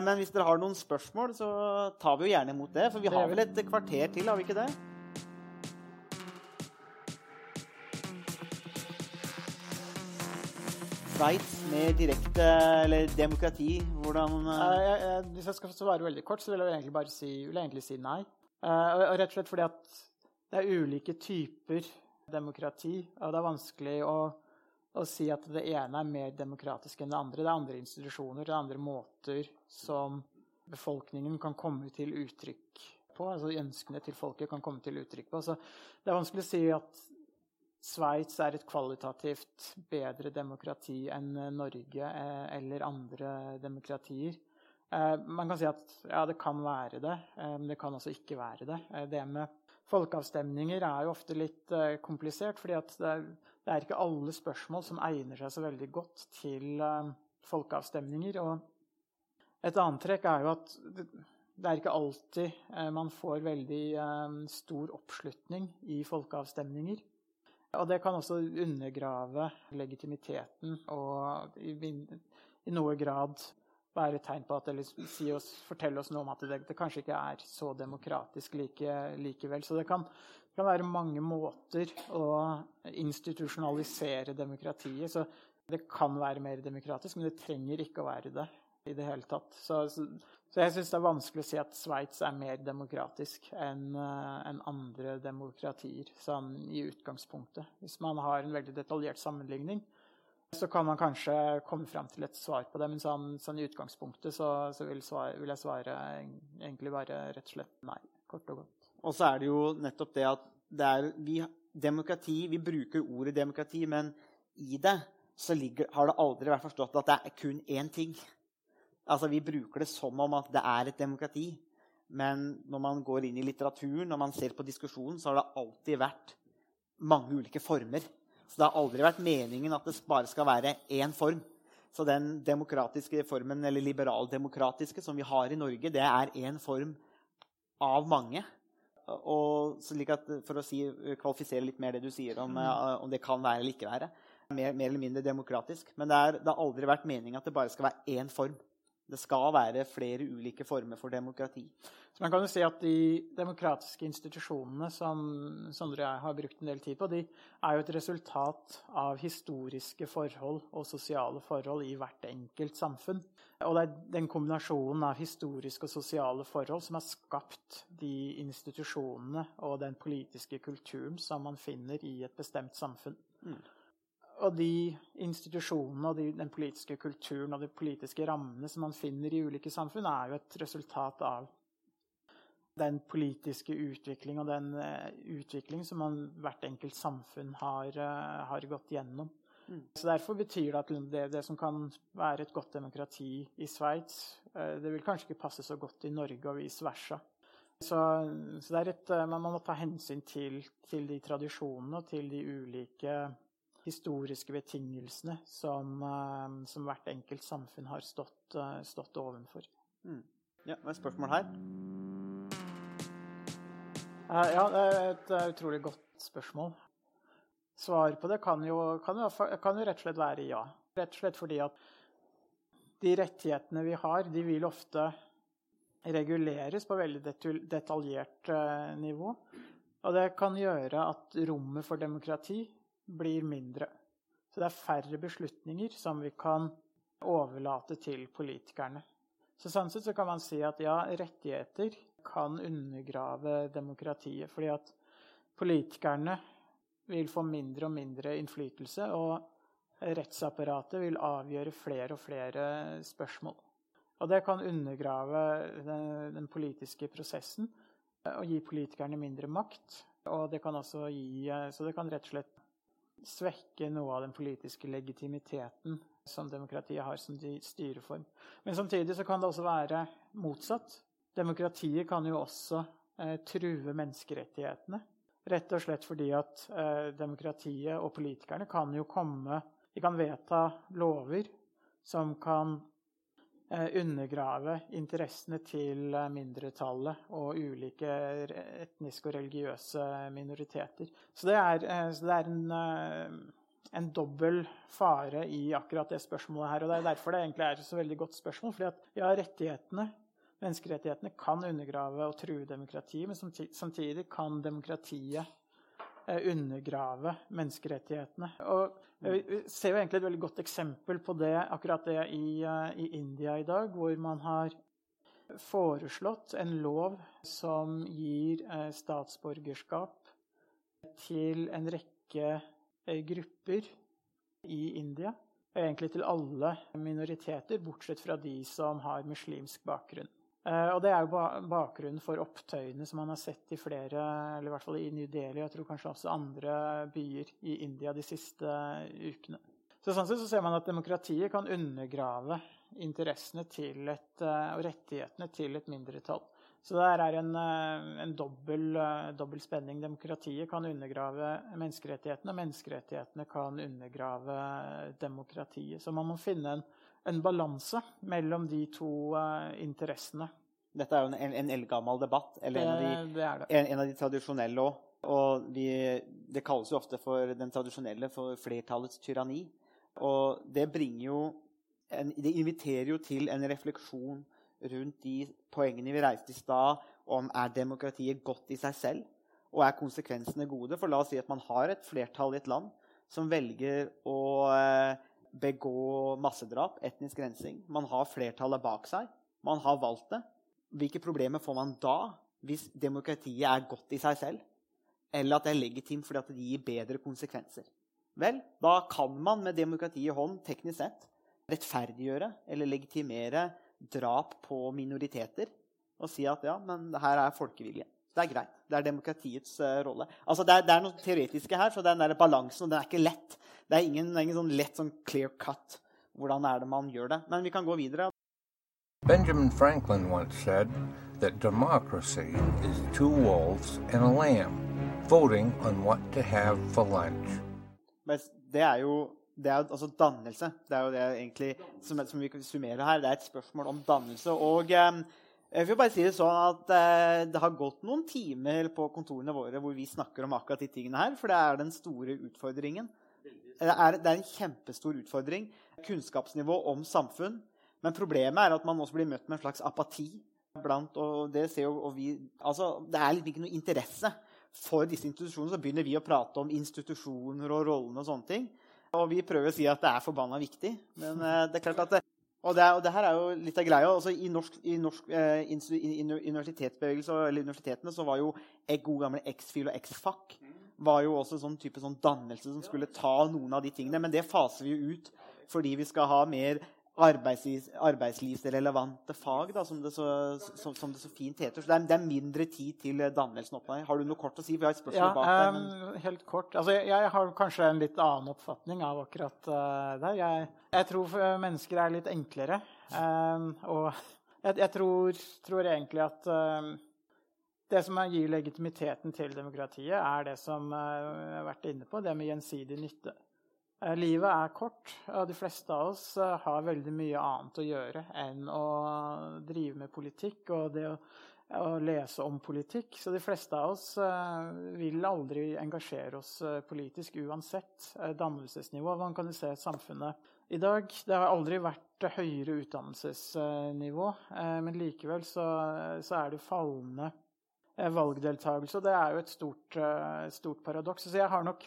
Men hvis dere har noen spørsmål, så tar vi jo gjerne imot det. For vi har vel et kvarter til, har vi ikke det? Sveits med direkte eller demokrati, hvordan hvis jeg skal svare veldig kort, så vil jeg egentlig bare si, jeg egentlig si nei. Og rett og slett fordi at det er ulike typer demokrati, og det er vanskelig å, å si at det ene er mer demokratisk enn det andre. Det er andre institusjoner, det er andre måter som befolkningen kan komme til uttrykk på. Altså ønskene til folket kan komme til uttrykk på. Så det er vanskelig å si at Sveits er et kvalitativt bedre demokrati enn Norge eh, eller andre demokratier. Eh, man kan si at ja, det kan være det, eh, men det kan også ikke være det. Det med folkeavstemninger er jo ofte litt uh, komplisert, fordi det er, det er ikke alle spørsmål som egner seg så veldig godt til uh, folkeavstemninger. Og et annet trekk er jo at det, er ikke alltid uh, man får veldig stor oppslutning i folkeavstemninger. Og det kan også undergrave legitimiteten og i, i noe grad være tegn på at eller si oss, fortelle oss noe om at det, det kanskje ikke er så demokratisk like, likevel. Så det kan, det kan være mange måter å institusjonalisere demokratiet. Så det kan være mer demokratisk, men det trenger ikke å være det i det hele tatt. Så, så, så jeg syns det er vanskelig å si at Sveits er mer demokratisk enn en andre demokratier sånn i utgangspunktet. Hvis man har en veldig detaljert sammenligning, så kan man kanskje komme fram til et svar på det, men sånn, sånn i utgangspunktet så, så vil, svare, vil jeg svare egentlig bare rett og slett nei. Kort og godt. Og så er det jo nettopp det at det er vi, demokrati Vi bruker ordet demokrati, men i det så ligger, har det aldri vært forstått at det er kun én ting. Altså, Vi bruker det som om at det er et demokrati. Men når man går inn i litteraturen, man ser på diskusjonen, så har det alltid vært mange ulike former. Så det har aldri vært meningen at det bare skal være én form. Så den demokratiske formen, eller liberaldemokratiske, som vi har i Norge, det er én form av mange. Og slik at, For å si, kvalifisere litt mer det du sier om, eh, om det kan være eller ikke være. Mer, mer eller mindre demokratisk. Men det, er, det har aldri vært meningen at det bare skal være én form. Det skal være flere ulike former for demokrati. Så man kan jo si at De demokratiske institusjonene som Sondre og jeg har brukt en del tid på, de er jo et resultat av historiske forhold og sosiale forhold i hvert enkelt samfunn. Og det er den kombinasjonen av historiske og sosiale forhold som har skapt de institusjonene og den politiske kulturen som man finner i et bestemt samfunn. Og de institusjonene og de, den politiske kulturen og de politiske rammene som man finner i ulike samfunn, er jo et resultat av den politiske utvikling og den uh, utvikling som man, hvert enkelt samfunn har, uh, har gått gjennom. Mm. Så Derfor betyr det at det, det, som kan være et godt demokrati i Sveits, uh, det vil kanskje ikke passe så godt i Norge og vice versa. Så, så det er et, man må ta hensyn til, til de tradisjonene og til de ulike historiske betingelsene som, som hvert enkelt samfunn har stått, stått ovenfor. Mm. Ja, det er et spørsmål her. Ja, det er et utrolig godt spørsmål. Svaret på det kan jo, kan, jo, kan jo, rett og slett være ja. Rett og slett fordi at de rettighetene vi har, de vil ofte reguleres på veldig detaljert nivå. Og det kan gjøre at rommet for demokrati blir mindre. Så det er færre beslutninger som vi kan overlate til politikerne. Så sånn sett så kan man si at ja, rettigheter kan undergrave demokratiet. Fordi at politikerne vil få mindre og mindre innflytelse, og rettsapparatet vil avgjøre flere og flere spørsmål. Og det kan undergrave den, den politiske prosessen og gi politikerne mindre makt. Og det kan også gi Så det kan rett og slett svekke noe av den politiske legitimiteten som demokratiet har som styreform. Men samtidig så kan det også være motsatt. Demokratiet kan jo også eh, true menneskerettighetene. Rett og slett fordi at eh, demokratiet og politikerne kan jo komme De kan vedta lover som kan undergrave interessene til mindretallet og ulike etniske og religiøse minoriteter. Så det er, så det er en en dobbel fare i akkurat det spørsmålet her. Og det er derfor det egentlig er et så veldig godt spørsmål. fordi at ja, rettighetene, menneskerettighetene kan undergrave og true demokratiet, men samtidig, kan demokratiet eh, undergrave menneskerettighetene. Og vi vi ser jo egentlig et veldig godt eksempel på det, akkurat det i, eh, i India i dag, hvor man har foreslått en lov som gir eh, statsborgerskap til en rekke eh, grupper i India. Egentlig til alle minoriteter, bortsett fra de som har muslimsk bakgrunn. Eh, og Det er jo bakgrunnen for opptøyene som man har sett i flere, eller i hvert fall i New Delhi, jeg tror kanskje også andre byer i India de siste ukene. Så sånn sett så ser man at demokratiet kan undergrave interessene til et, eh, og rettighetene til et mindretall. Så det her er en, eh, en dobbel, eh, dobbel spenning. Demokratiet kan undergrave menneskerettighetene, og menneskerettighetene kan undergrave demokratiet. Så man må finne en, en balanse mellom de to eh, interessene. Dette er jo en, en eldgammel debatt, eller en av de, Det, det en, en av de tradisjonelle òg. Og vi, det kalles jo ofte for den tradisjonelle for flertallets tyranni. Og det bringer jo en, Det inviterer jo til en refleksjon rundt de poengene vi reiste i stad, om er demokratiet godt i seg selv, og er konsekvensene gode? For la oss si at man har et flertall i et land som velger å eh, begå massedrap, etnisk rensing. Man har flertallet bak seg. Man har valgt det. Hvilke problemer får man da hvis demokratiet er godt i seg selv? Eller at det er legitimt fordi at det gir bedre konsekvenser? Vel, da kan man med demokratiet i hånd teknisk sett rettferdiggjøre eller legitimere drap på minoriteter og si at ja, men her er folkevilje. Det er greit. Det er demokratiets uh, rolle. Altså, det, er, det er noe teoretiske her, så den der balansen og den er ikke lett. Det er ingen, det er ingen sånn lett sånn clear cut. Hvordan er det man gjør det? Men vi kan gå videre. Benjamin Franklin once said that democracy is two wolves and a lamb voting on what to have for lunch. Men det er jo det er jo, altså dannelse. Det er jo det egentlig som, som vi kan summere her. Det er et spørsmål om dannelse. Og eh, jeg vil bare si det sånn at eh, det har gått noen timer på kontorene våre hvor vi snakker om akkurat de tingene her, for det er den store utfordringen. Det er, det er en kjempestor utfordring. Kunnskapsnivå om samfunn. Men problemet er at man også blir møtt med en slags apati. Blant, og det, ser jo, og vi, altså, det er liksom ikke noe interesse for disse institusjonene. Så begynner vi å prate om institusjoner og rollene og sånne ting. Og vi prøver å si at det er forbanna viktig. Men eh, det er klart at det, og, det og det her er jo litt av greia. Også I norsk, i norsk eh, universitetsbevegelse eller universitetene så var jo gode gamle X-fil og X-fac var jo også sånn type sånn dannelse som skulle ta noen av de tingene. Men det faser vi jo ut fordi vi skal ha mer arbeidslivs, arbeidslivsrelevante fag, da, som, det så, som, som det så fint heter. Så det er, det er mindre tid til dannelsen her. Har du noe kort å si? Vi har et spørsmål Ja, bak deg. Men... helt kort. Altså, jeg, jeg har kanskje en litt annen oppfatning av akkurat uh, det. Jeg, jeg tror mennesker er litt enklere. Um, og jeg, jeg tror, tror egentlig at em, det som gir legitimiteten til demokratiet, er det som eh, jeg har vært inne på, det med gjensidig nytte. Eh, Livet er kort, og de fleste av oss eh, har veldig mye annet å gjøre enn å drive med politikk og det å, å lese om politikk. Så de fleste av oss eh, vil aldri engasjere oss politisk uansett dannelsesnivå. Man kan jo se samfunnet i dag. Det har aldri vært høyere utdannelsesnivå, men likevel så, så er det fallende valgdeltakelse. Og det er jo et stort, stort paradoks. Så jeg har nok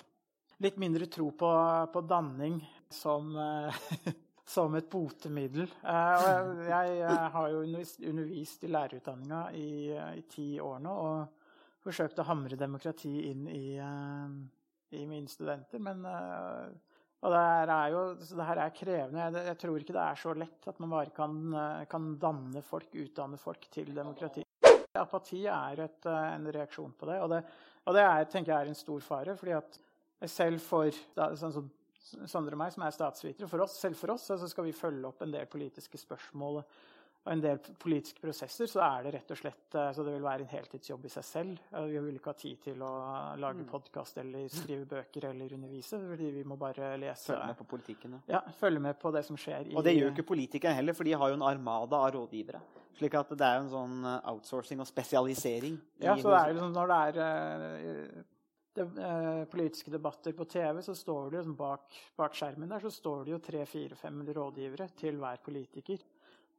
litt mindre tro på, på danning som, eh, [LAUGHS] som et botemiddel. Eh, jeg, jeg, har jo undervist, i lærerutdanninga i, eh, i ti år nå og forsøkt å hamre demokrati inn i, i mine studenter. Men og det her er jo det her er krevende. Jeg, jeg tror ikke det er så lett at man bare kan, kan danne folk, utdanne folk til demokrati. Apati er et, en reaksjon på det, og det, og det er, tenker jeg er en stor fare. fordi at selv for sånn som Sondre og meg, som er statsvitere, for oss, selv for oss så skal vi følge opp en del politiske spørsmål og en del politiske prosesser, så er det rett og slett eh, så det vil være en heltidsjobb i seg selv. Eh, Vi vil ikke ha tid til å lage podkast eller skrive bøker eller undervise, fordi vi må bare lese Følge med på politikken. ja. ja, følge med på det som skjer i Og det gjør jo ikke politikerne heller, for de har jo en armada av rådgivere. Slik at det er jo en sånn outsourcing og spesialisering. Ja, så det er liksom når det er eh, de, eh, politiske debatter på TV, så står det jo bak, bak skjermen der så står det jo tre-fire-fem rådgivere til hver politiker.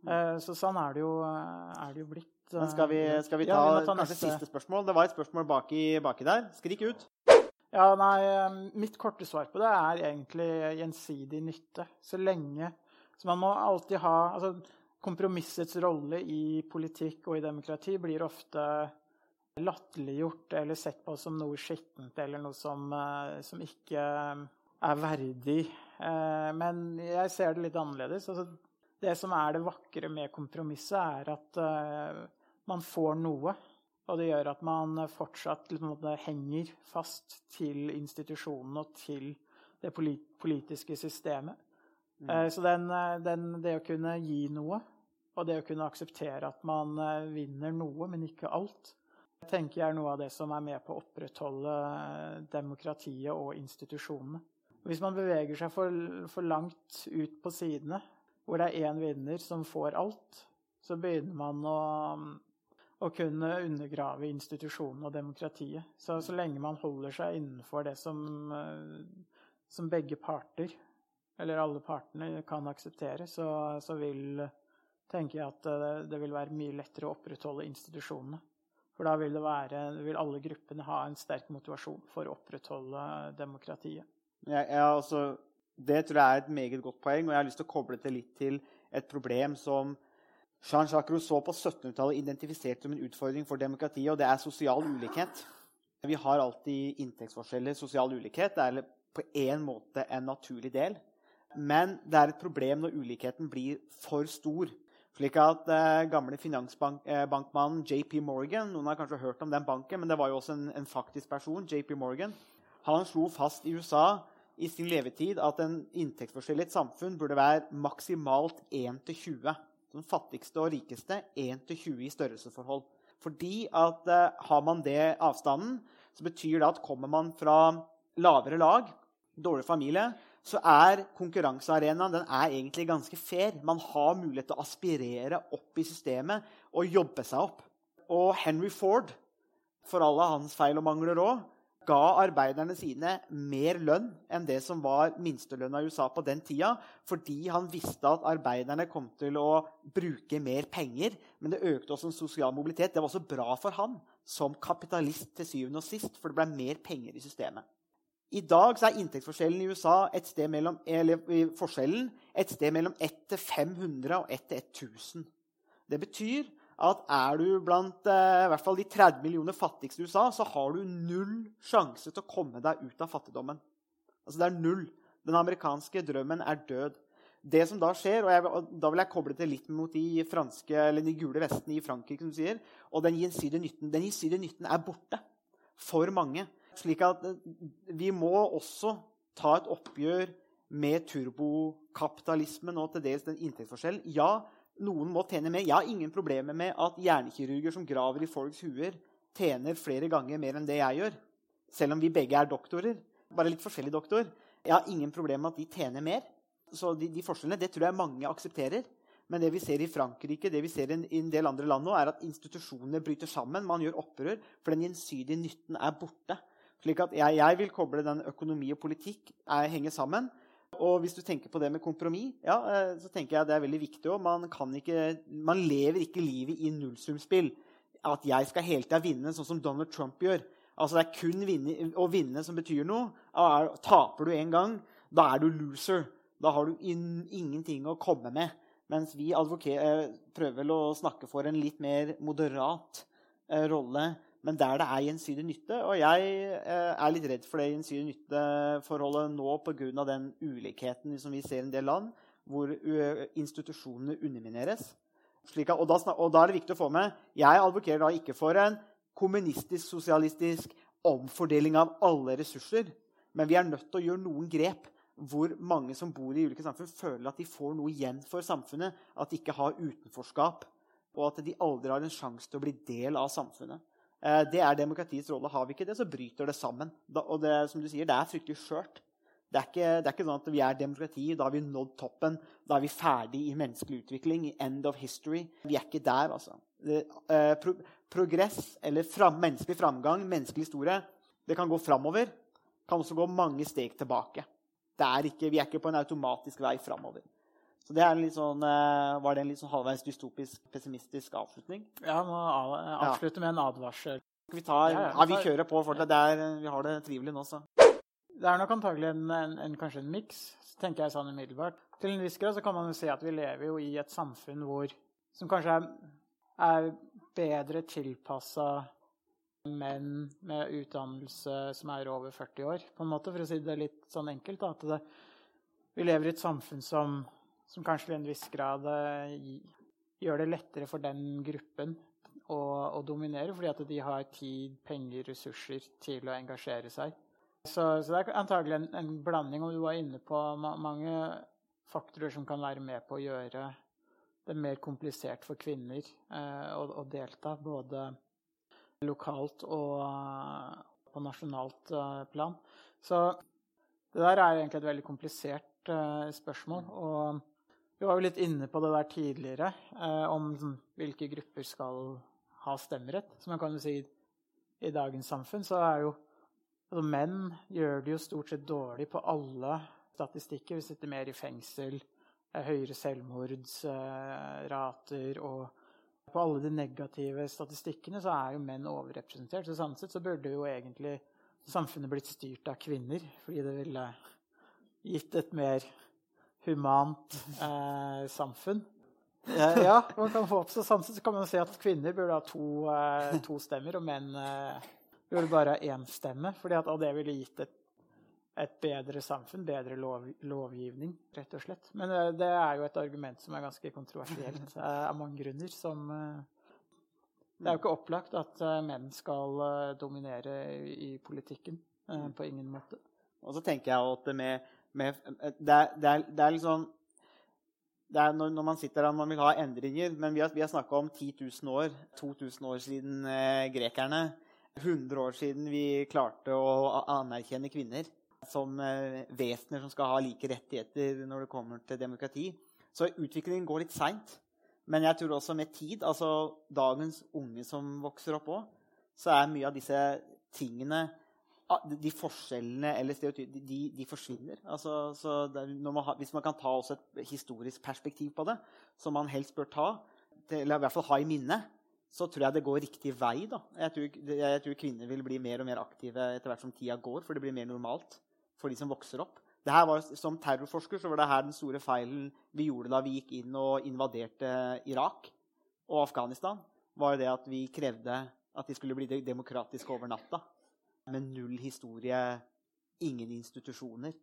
Eh, så sånn er det jo, eh, er det jo blitt. Men skal vi, eh, skal vi ja, ta, vi ta kanskje neste. siste spørsmål? Det var et spørsmål baki, baki der. Skrik ut. Ja, nei, eh, Mitt korte svar på det er egentlig gjensidig nytte. Så lenge Så man må alltid ha altså, Kompromissets rolle i politikk og i demokrati blir ofte latterliggjort eller sett på som noe skittent eller noe som, eh, som ikke er verdig. Eh, Men jeg ser det litt annerledes. Altså, det som er det vakre med kompromisset, er at eh, man får noe. Og det gjør at man fortsatt på måte, henger fast til institusjonene og til det politiske systemet. Mm. Så den, eh, den, det å kunne gi noe, og det å kunne akseptere at man eh, vinner noe, men ikke alt, tenker jeg er noe av det som er med på å opprettholde eh, demokratiet og institusjonene. Hvis man beveger seg for, for langt ut på sidene, hvor det er én vinner som får alt, så begynner man å, å kunne undergrave institusjonene og demokratiet. Så, så lenge man holder seg innenfor det som, eh, som begge parter, eller alle partene, kan akseptere, så, så vil, tenker jeg at det, det vil være mye lettere å opprettholde institusjonene. For da vil, være, vil alle gruppene ha en sterk motivasjon for å opprettholde demokratiet. Ja, ja, altså, det tror jeg er et meget godt poeng, og jeg har lyst til å koble det litt til et problem som Jean-Jacques Rousseau på 1700-tallet identifiserte som en utfordring for demokratiet, og det er sosial ulikhet. Vi har alltid inntektsforskjeller, sosial ulikhet. Det er på en måte en naturlig del. Men det er et problem når ulikheten blir for stor. Slik at eh, gamle finansbankmannen JP Morgan Noen har kanskje hørt om den banken, men det var jo også en, en faktisk person. JP Morgan, Han slo fast i USA i sin levetid at en inntektsforskjell i et samfunn burde være maksimalt 1 til 20. Den fattigste og rikeste 1 til 20 i størrelsesforhold. Fordi at eh, har man det avstanden, så betyr det at kommer man fra lavere lag, dårlig familie, så er konkurransearenaen egentlig ganske fair. Man har mulighet til å aspirere opp i systemet og jobbe seg opp. Og Henry Ford, for alle hans feil og mangler òg, ga arbeiderne sine mer lønn enn det som var minstelønna i USA på den tida, fordi han visste at arbeiderne kom til å bruke mer penger. Men det økte også en sosial mobilitet. Det var også bra for han som kapitalist til syvende og sist, for det ble mer penger i systemet. I dag er inntektsforskjellen i USA et sted mellom, eller, forskjellen et sted mellom 1 til 500 og 1 til 1000. Det betyr at er du blant eh, i hvert fall de 30 millioner fattigste i USA, så har du null sjanse til å komme deg ut av fattigdommen. Altså det er null. Den amerikanske drømmen er død. Det som Da skjer, og, jeg, og da vil jeg koble det litt mot de, franske, de gule vestene i Frankrike, som sier, og den gjensidige nytten. Nytten er borte for mange. Slik at eh, vi må også ta et oppgjør med turbokapitalismen og til dels den inntektsforskjellen. Ja, noen må tjene mer. Jeg har ingen problemer med at hjernekirurger som graver i folks huer, tjener flere ganger mer enn det jeg gjør. Selv om vi begge er doktorer. Bare litt forskjellig doktor. Jeg har ingen problemer med at de tjener mer. Så de, de forskjellene det tror jeg mange aksepterer. Men det vi ser i Frankrike det vi ser i en, del andre land nå, er at institusjonene bryter sammen. Man gjør opprør, for den gjensidige nytten er borte. Slik at jeg, jeg vil koble den økonomi og politikk er, henger sammen. Og hvis du tenker på det med kompromiss, ja, eh, så tenker jeg det er veldig viktig også. Man, man lever ikke livet i nullsumspill. At jeg skal hele tida vinne, sånn som Donald Trump gjør. Altså Det er kun vinne, å vinne som betyr noe. Er, taper du en gang, da er du loser. Da har du in, ingenting å komme med. Mens vi prøver vel å snakke for en litt mer moderat eh, rolle men der det er gjensidig nytte. Og jeg eh, er litt redd for det gjensidige nytteforholdet nå pga. den ulikheten som vi ser i en del land, hvor uh, institusjonene undermineres. At, og, da, og, da, er det viktig å få med Jeg advokerer da ikke for en kommunistisk-sosialistisk omfordeling av alle ressurser. Men vi er nødt til å gjøre noen grep hvor mange som bor i ulike samfunn, føler at de får noe igjen for samfunnet. At de ikke har utenforskap, og at de aldri har en sjanse til å bli del av samfunnet. Eh, det er demokratiets rolle. Har vi ikke det, så bryter det sammen. og det, som du sier, det er fryktelig skjørt. Det er, ikke, det er ikke sånn at vi er demokrati, da har vi nådd toppen. Da er vi ferdig i menneskelig utvikling. End of history. Vi er ikke der, altså. Det, eh, pro progress, eller fram, menneskelig framgang, menneskelig historie, Det kan gå framover. Kan også gå mange steg tilbake. Er ikke, vi er ikke på en automatisk vei framover. Så det sånn, eh, Var det en litt sånn halvveis dystopisk, pessimistisk avslutning? Ja, må av- avslutte med en advarsel. Vi tar, ja, vi kjører på for Det Der, vi har det trivelig nå, så. Det er nok antagelig en, en, en, kanskje en miks, tenker jeg sånn umiddelbart. Til en viss grad så kan man jo si at vi lever jo i et samfunn hvor, som kanskje er, er bedre tilpassa menn med utdannelse som er over 40 år, på en måte, for å si det litt sånn enkelt. Da, at det, vi lever i et samfunn som, som kanskje til en viss grad eh, gjør det lettere for den gruppen å, å dominere, fordi at de har tid, penger, ressurser til å engasjere seg. Så, så det er antagelig en, en blanding, og du var inne på ma mange faktorer som kan være med på å gjøre det mer komplisert for kvinner eh, å, å delta, både lokalt og eh, på nasjonalt eh, plan. Så det der er egentlig et veldig komplisert eh, spørsmål. Og vi var jo litt inne på det der tidligere, eh, om sånn, hvilke grupper skal ha stemmerett. Så man kan jo si i dagens samfunn så er jo altså Menn gjør det jo stort sett dårlig på alle statistikker. Vi sitter mer i fengsel, eh, høyere selvmordsrater og på alle de negative statistikkene så er jo menn overrepresentert. Så sånn sett så burde jo egentlig samfunnet blitt styrt av kvinner, fordi det ville gitt et mer humant eh, samfunn. Ja, man kan håpe så sånn så kan man si at kvinner burde ha to, eh, to stemmer, og menn eh, burde bare ha én stemme. Fordi at, det ville gitt et, et bedre samfunn, bedre lov, lovgivning, rett og slett. Men eh, det er jo et argument som er ganske kontroversielt eh, av mange grunner. Som eh, Det er jo ikke opplagt at menn skal dominere i, i politikken. på ingen måte. Og så tenker jeg at med, med det, er, det, er, det er sånn det er når, når man sitter der man vil ha endringer Men vi har, vi har snakka om 10 000 år. 2000 år siden eh, grekerne. 100 år siden vi klarte å anerkjenne kvinner som eh, vesener som skal ha like rettigheter når det kommer til demokrati. Så utviklingen går litt seint. Men jeg tror også med tid, altså dagens unge som vokser opp òg, så er mye av disse tingene de- de forskjellene eller stereotypene, de, de forsvinner. Altså, man har, hvis man kan ta også et historisk perspektiv på det, som man helst bør ta, eller i hvert fall ha i minne, så tror jeg det går riktig vei. Da. Jeg, tror, jeg tror kvinner vil bli mer og mer aktive etter hvert som tida går, for det blir mer normalt for de som vokser opp. Var, som terrorforsker så var det her den store feilen vi gjorde da vi gikk inn og invaderte Irak og Afghanistan. var det at vi krevde at de skulle bli de- demokratiske over natta. Med null historie, ingen institusjoner.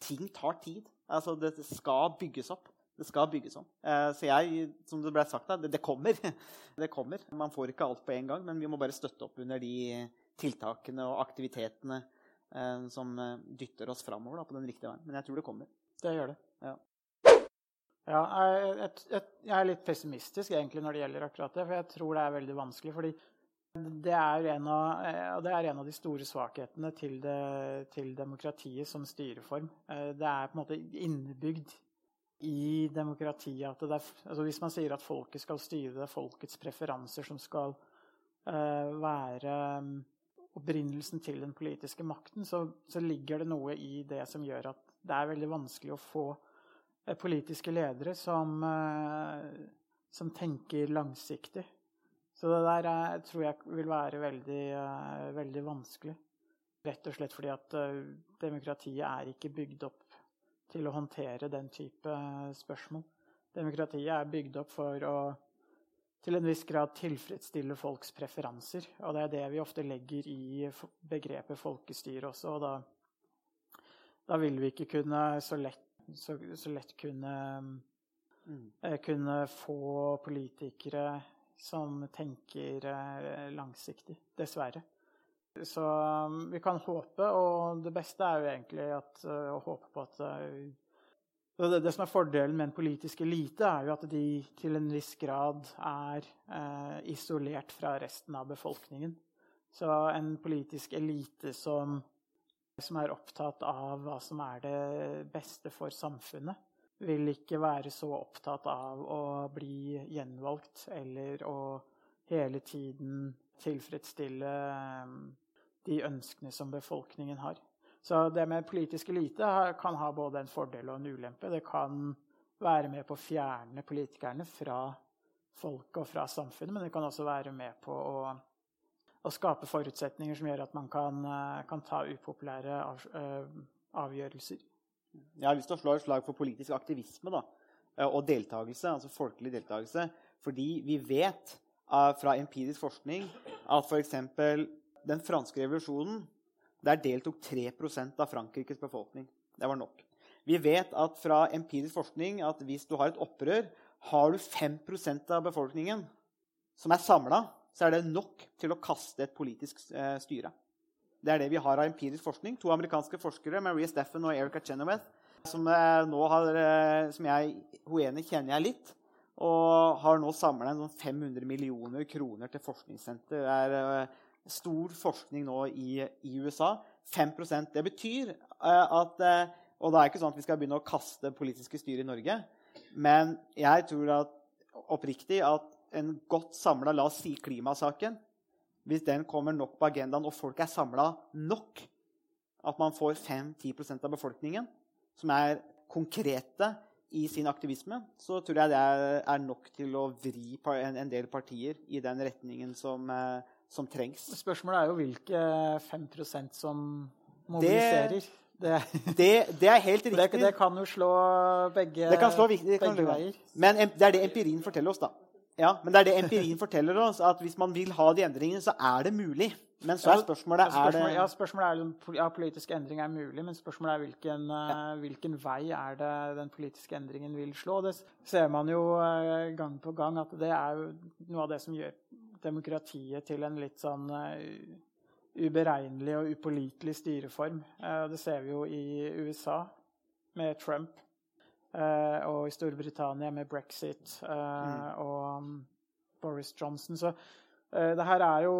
Ting tar tid. Altså, det skal bygges opp. Det skal bygges om. Eh, så jeg, som det ble sagt, da, det, kommer. [LAUGHS] det kommer. Man får ikke alt på en gang, men vi må bare støtte opp under de tiltakene og aktivitetene eh, som eh, dytter oss framover da, på den riktige veien. Men jeg tror det kommer. Det gjør det. Ja. Ja, jeg, jeg, jeg er litt pessimistisk egentlig når det gjelder akkurat det, for jeg tror det er veldig vanskelig. fordi det er av, eh, det er en av de store svakhetene til, det, til demokratiet som styreform. Eh, Det er på en måte innebygd i demokratiet at det er, altså hvis man sier at folket skal styre, det er folkets preferanser som skal eh, være mm, opprinnelsen til den politiske makten, så, så ligger det noe i det som gjør at det er veldig vanskelig å få politiske ledere som, som tenker langsiktig. Så det der er, tror jeg vil være veldig, eh, veldig vanskelig. Rett og slett fordi at eh, demokratiet er ikke bygd opp til å håndtere den type eh, spørsmål. Demokratiet er bygd opp for å til en viss grad tilfredsstille folks preferanser. Og det er det vi ofte legger i begrepet folkestyre også. Og da, da vil vi ikke kunne så lett, så, så lett kunne, eh, kunne få politikere som tenker eh, langsiktig. Dessverre. Så um, vi kan håpe, og det beste er jo egentlig at, eh, å håpe på at eh, det, det som er fordelen med en politisk elite, er jo at de til en viss grad er eh, isolert fra resten av befolkningen. Så en politisk elite som, som er opptatt av hva som er det beste for samfunnet, vil ikke være så opptatt av å bli gjenvalgt eller å hele tiden tilfredsstille eh, de ønskene som befolkningen har. Så det med politisk elite kan ha både en fordel og en ulempe. Det kan være med på å fjerne politikerne fra folket og fra samfunnet, men det kan også være med på å, å skape forutsetninger som gjør at man kan, eh, kan ta upopulære eh, avgjørelser. Jeg har lyst til å slå et slag for politisk aktivisme da, eh, og deltakelse, altså folkelig deltakelse. Fordi vi vet eh, fra empirisk forskning at f.eks. den franske revolusjonen der deltok 3% av Frankrikes befolkning. Det var nok. Vi vet at fra empirisk forskning at hvis du har et opprør, har du 5% av befolkningen som er samla, så er det nok til å kaste et politisk eh, styre. Det er det vi har av empirisk forskning. To amerikanske forskere, Marie Steffen og Erica Chenoweth, som, eh, har, eh, som jeg, hun kjenner jeg litt, og har nå samla sånn 500 millioner kroner til forskningssenter. Det er eh, stor forskning nå i, i USA. 5% Det betyr at Og det er ikke sånn at vi skal begynne å kaste politiske styr i Norge. Men jeg tror at, oppriktig at en godt samla La oss si klimasaken. Hvis den kommer nok på agendaen, og folk er samla nok, at man får 5-10% av befolkningen som er konkrete i sin aktivisme, så tror jeg det er, nok til å vri en, en del partier i den retningen som, eh, som trengs. Spørsmålet er jo hvilke 5% som mobiliserer. Det, [LAUGHS] Det, det er helt riktig. det kan jo slå begge, Det kan slå det kan begge veier. Men det er det empirien forteller oss, da. Ja, men det er det empirien forteller oss, at hvis man vil ha de endringene, så er det mulig. Men så er spørsmålet Ja, spørsmålet, er ja, spørsmålet er ja, politisk endring er mulig, men spørsmålet er hvilken, ja. hvilken vei er det den politiske endringen vil slå. Det ser man jo eh, gang på gang at det er noe av det som gjør demokratiet til en litt sånn eh, uberegnelig og upålitelig styreform. Eh, det ser vi jo i USA med Trump, eh, og i Storbritannia med brexit eh, og um, Boris Johnson. Så eh, det her er jo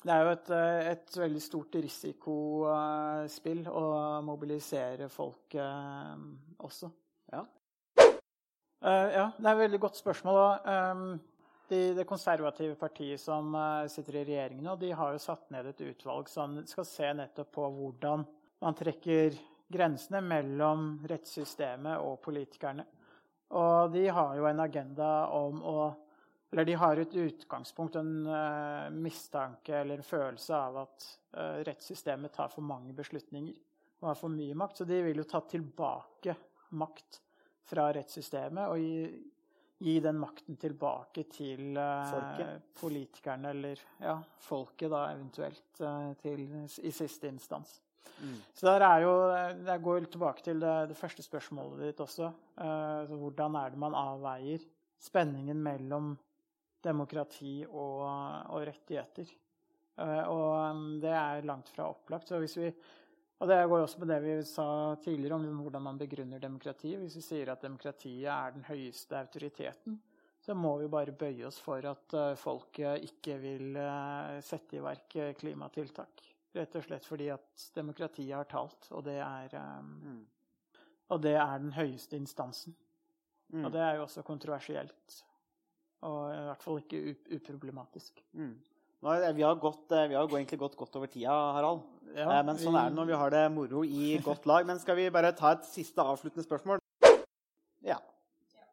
det er jo et, eh, et veldig stort risikospill å mobilisere folk eh, også. Ja. Eh, ja, det er et veldig godt spørsmål. ehm, de, det konservative partiet som eh, sitter i regjeringen nå, de har jo satt ned et utvalg som skal se nettopp på hvordan man trekker grensene mellom rettssystemet og politikerne. Og de har jo en agenda om å eller de har et utgangspunkt, en uh, mistanke eller en følelse av at uh, rettssystemet tar for mange beslutninger og har for mye makt. Så de vil jo ta tilbake makt fra rettssystemet og gi, gi den makten tilbake til uh, politikerne, eller ja, folket da eventuelt til, i siste instans. Så der er jo, Jeg går tilbake til det, det første spørsmålet ditt også. Eh, så hvordan er det man avveier spenningen mellom demokrati og, og rettigheter? Eh, og um, det er langt fra opplagt. Så hvis vi, og det går også på det vi sa tidligere om hvordan man begrunner demokrati. Hvis vi sier at demokratiet er den høyeste autoriteten, så må vi bare bøye oss for at eh, folket ikke vil eh, sette i verk eh, klimatiltak. Rett og slett fordi at demokratiet har talt, og det er, um, og det er den høyeste instansen. Mm. Og det er jo også kontroversielt. Og i hvert fall ikke uproblematisk. Mm. Nå vi har, gått, eh, vi har egentlig gått godt over tida, Harald. Ja, Eh, Men sånn er det når vi har det moro i godt lag. Men skal vi bare ta et siste avsluttende spørsmål?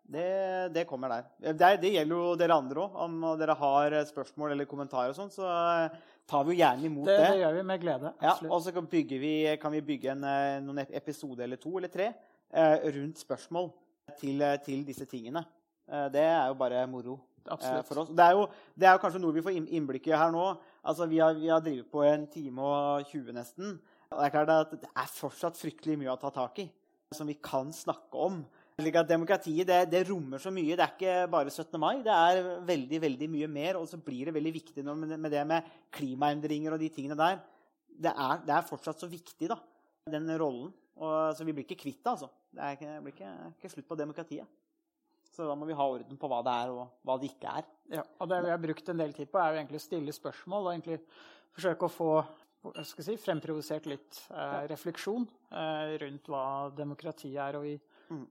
Det, det kommer der. Det, det gjelder jo dere andre òg. Om dere har spørsmål eller kommentarer, og sånn, så eh, tar vi jo gjerne imot Det, det. det gjør vi med glede. Ja, og så kan, vi, kan vi bygge en, eh, noen episode eller to eller tre eh, rundt spørsmål til, eh, til disse tingene. Eh, det er jo bare moro eh, for oss. Det er, jo, det er jo kanskje noe vi får inn- innblikk i her nå. Altså, vi har, vi har drevet på en time og 20 nesten. Og det er klart at det er fortsatt fryktelig mye å ta tak i som vi kan snakke om. Slik at Demokratiet det, det rommer så mye. Det er ikke bare 17. mai. Det er veldig veldig mye mer. Og så blir det veldig viktig med, det med klimaendringer og de tingene der. Det er, det er fortsatt så viktig, da, den rollen. Og, så vi blir ikke kvitt det, altså. Det, blir ikke, ikke slutt på demokratiet. Så da må vi ha orden på hva det er, og hva det ikke er. Ja, og det vi har brukt en del tid på, er jo egentlig å stille spørsmål og egentlig forsøke å få skal si, fremprovosert litt eh, refleksjon eh, rundt hva demokrati er. Og vi.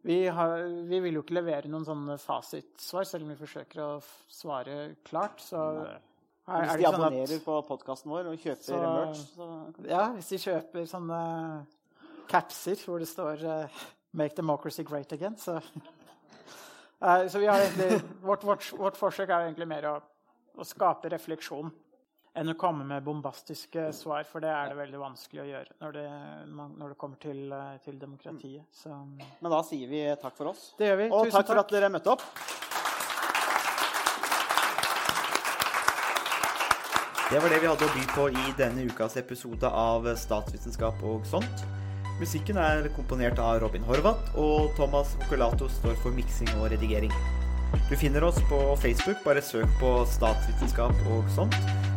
Vi, har, vi vil jo ikke levere noen sånne fasitsvar, selv om vi forsøker å svare klart. Så Er, Hvis de sånn abonnerer på podkasten vår og kjøper Så- merch, så ja, hvis de kjøper sånne capser hvor det står uh, 'Make democracy great again', så uh, [LAUGHS] Så vi har egentlig, vårt, vårt, vårt forsøk er egentlig mer å, å skape refleksjon enn å komme med bombastiske svar, for det er det veldig vanskelig å gjøre når det, når det kommer til, eh, til demokratiet. Så Men da sier vi takk for oss. det gjør vi. Og Tusen takk for at dere møtte opp. Det var det vi hadde å by på i denne ukas episode av Statsvitenskap og sånt. Musikken er komponert av Robin Horvath, og Thomas Vocolato står for miksing og redigering. Du finner oss på Facebook, bare søk på statsvitenskap og sånt.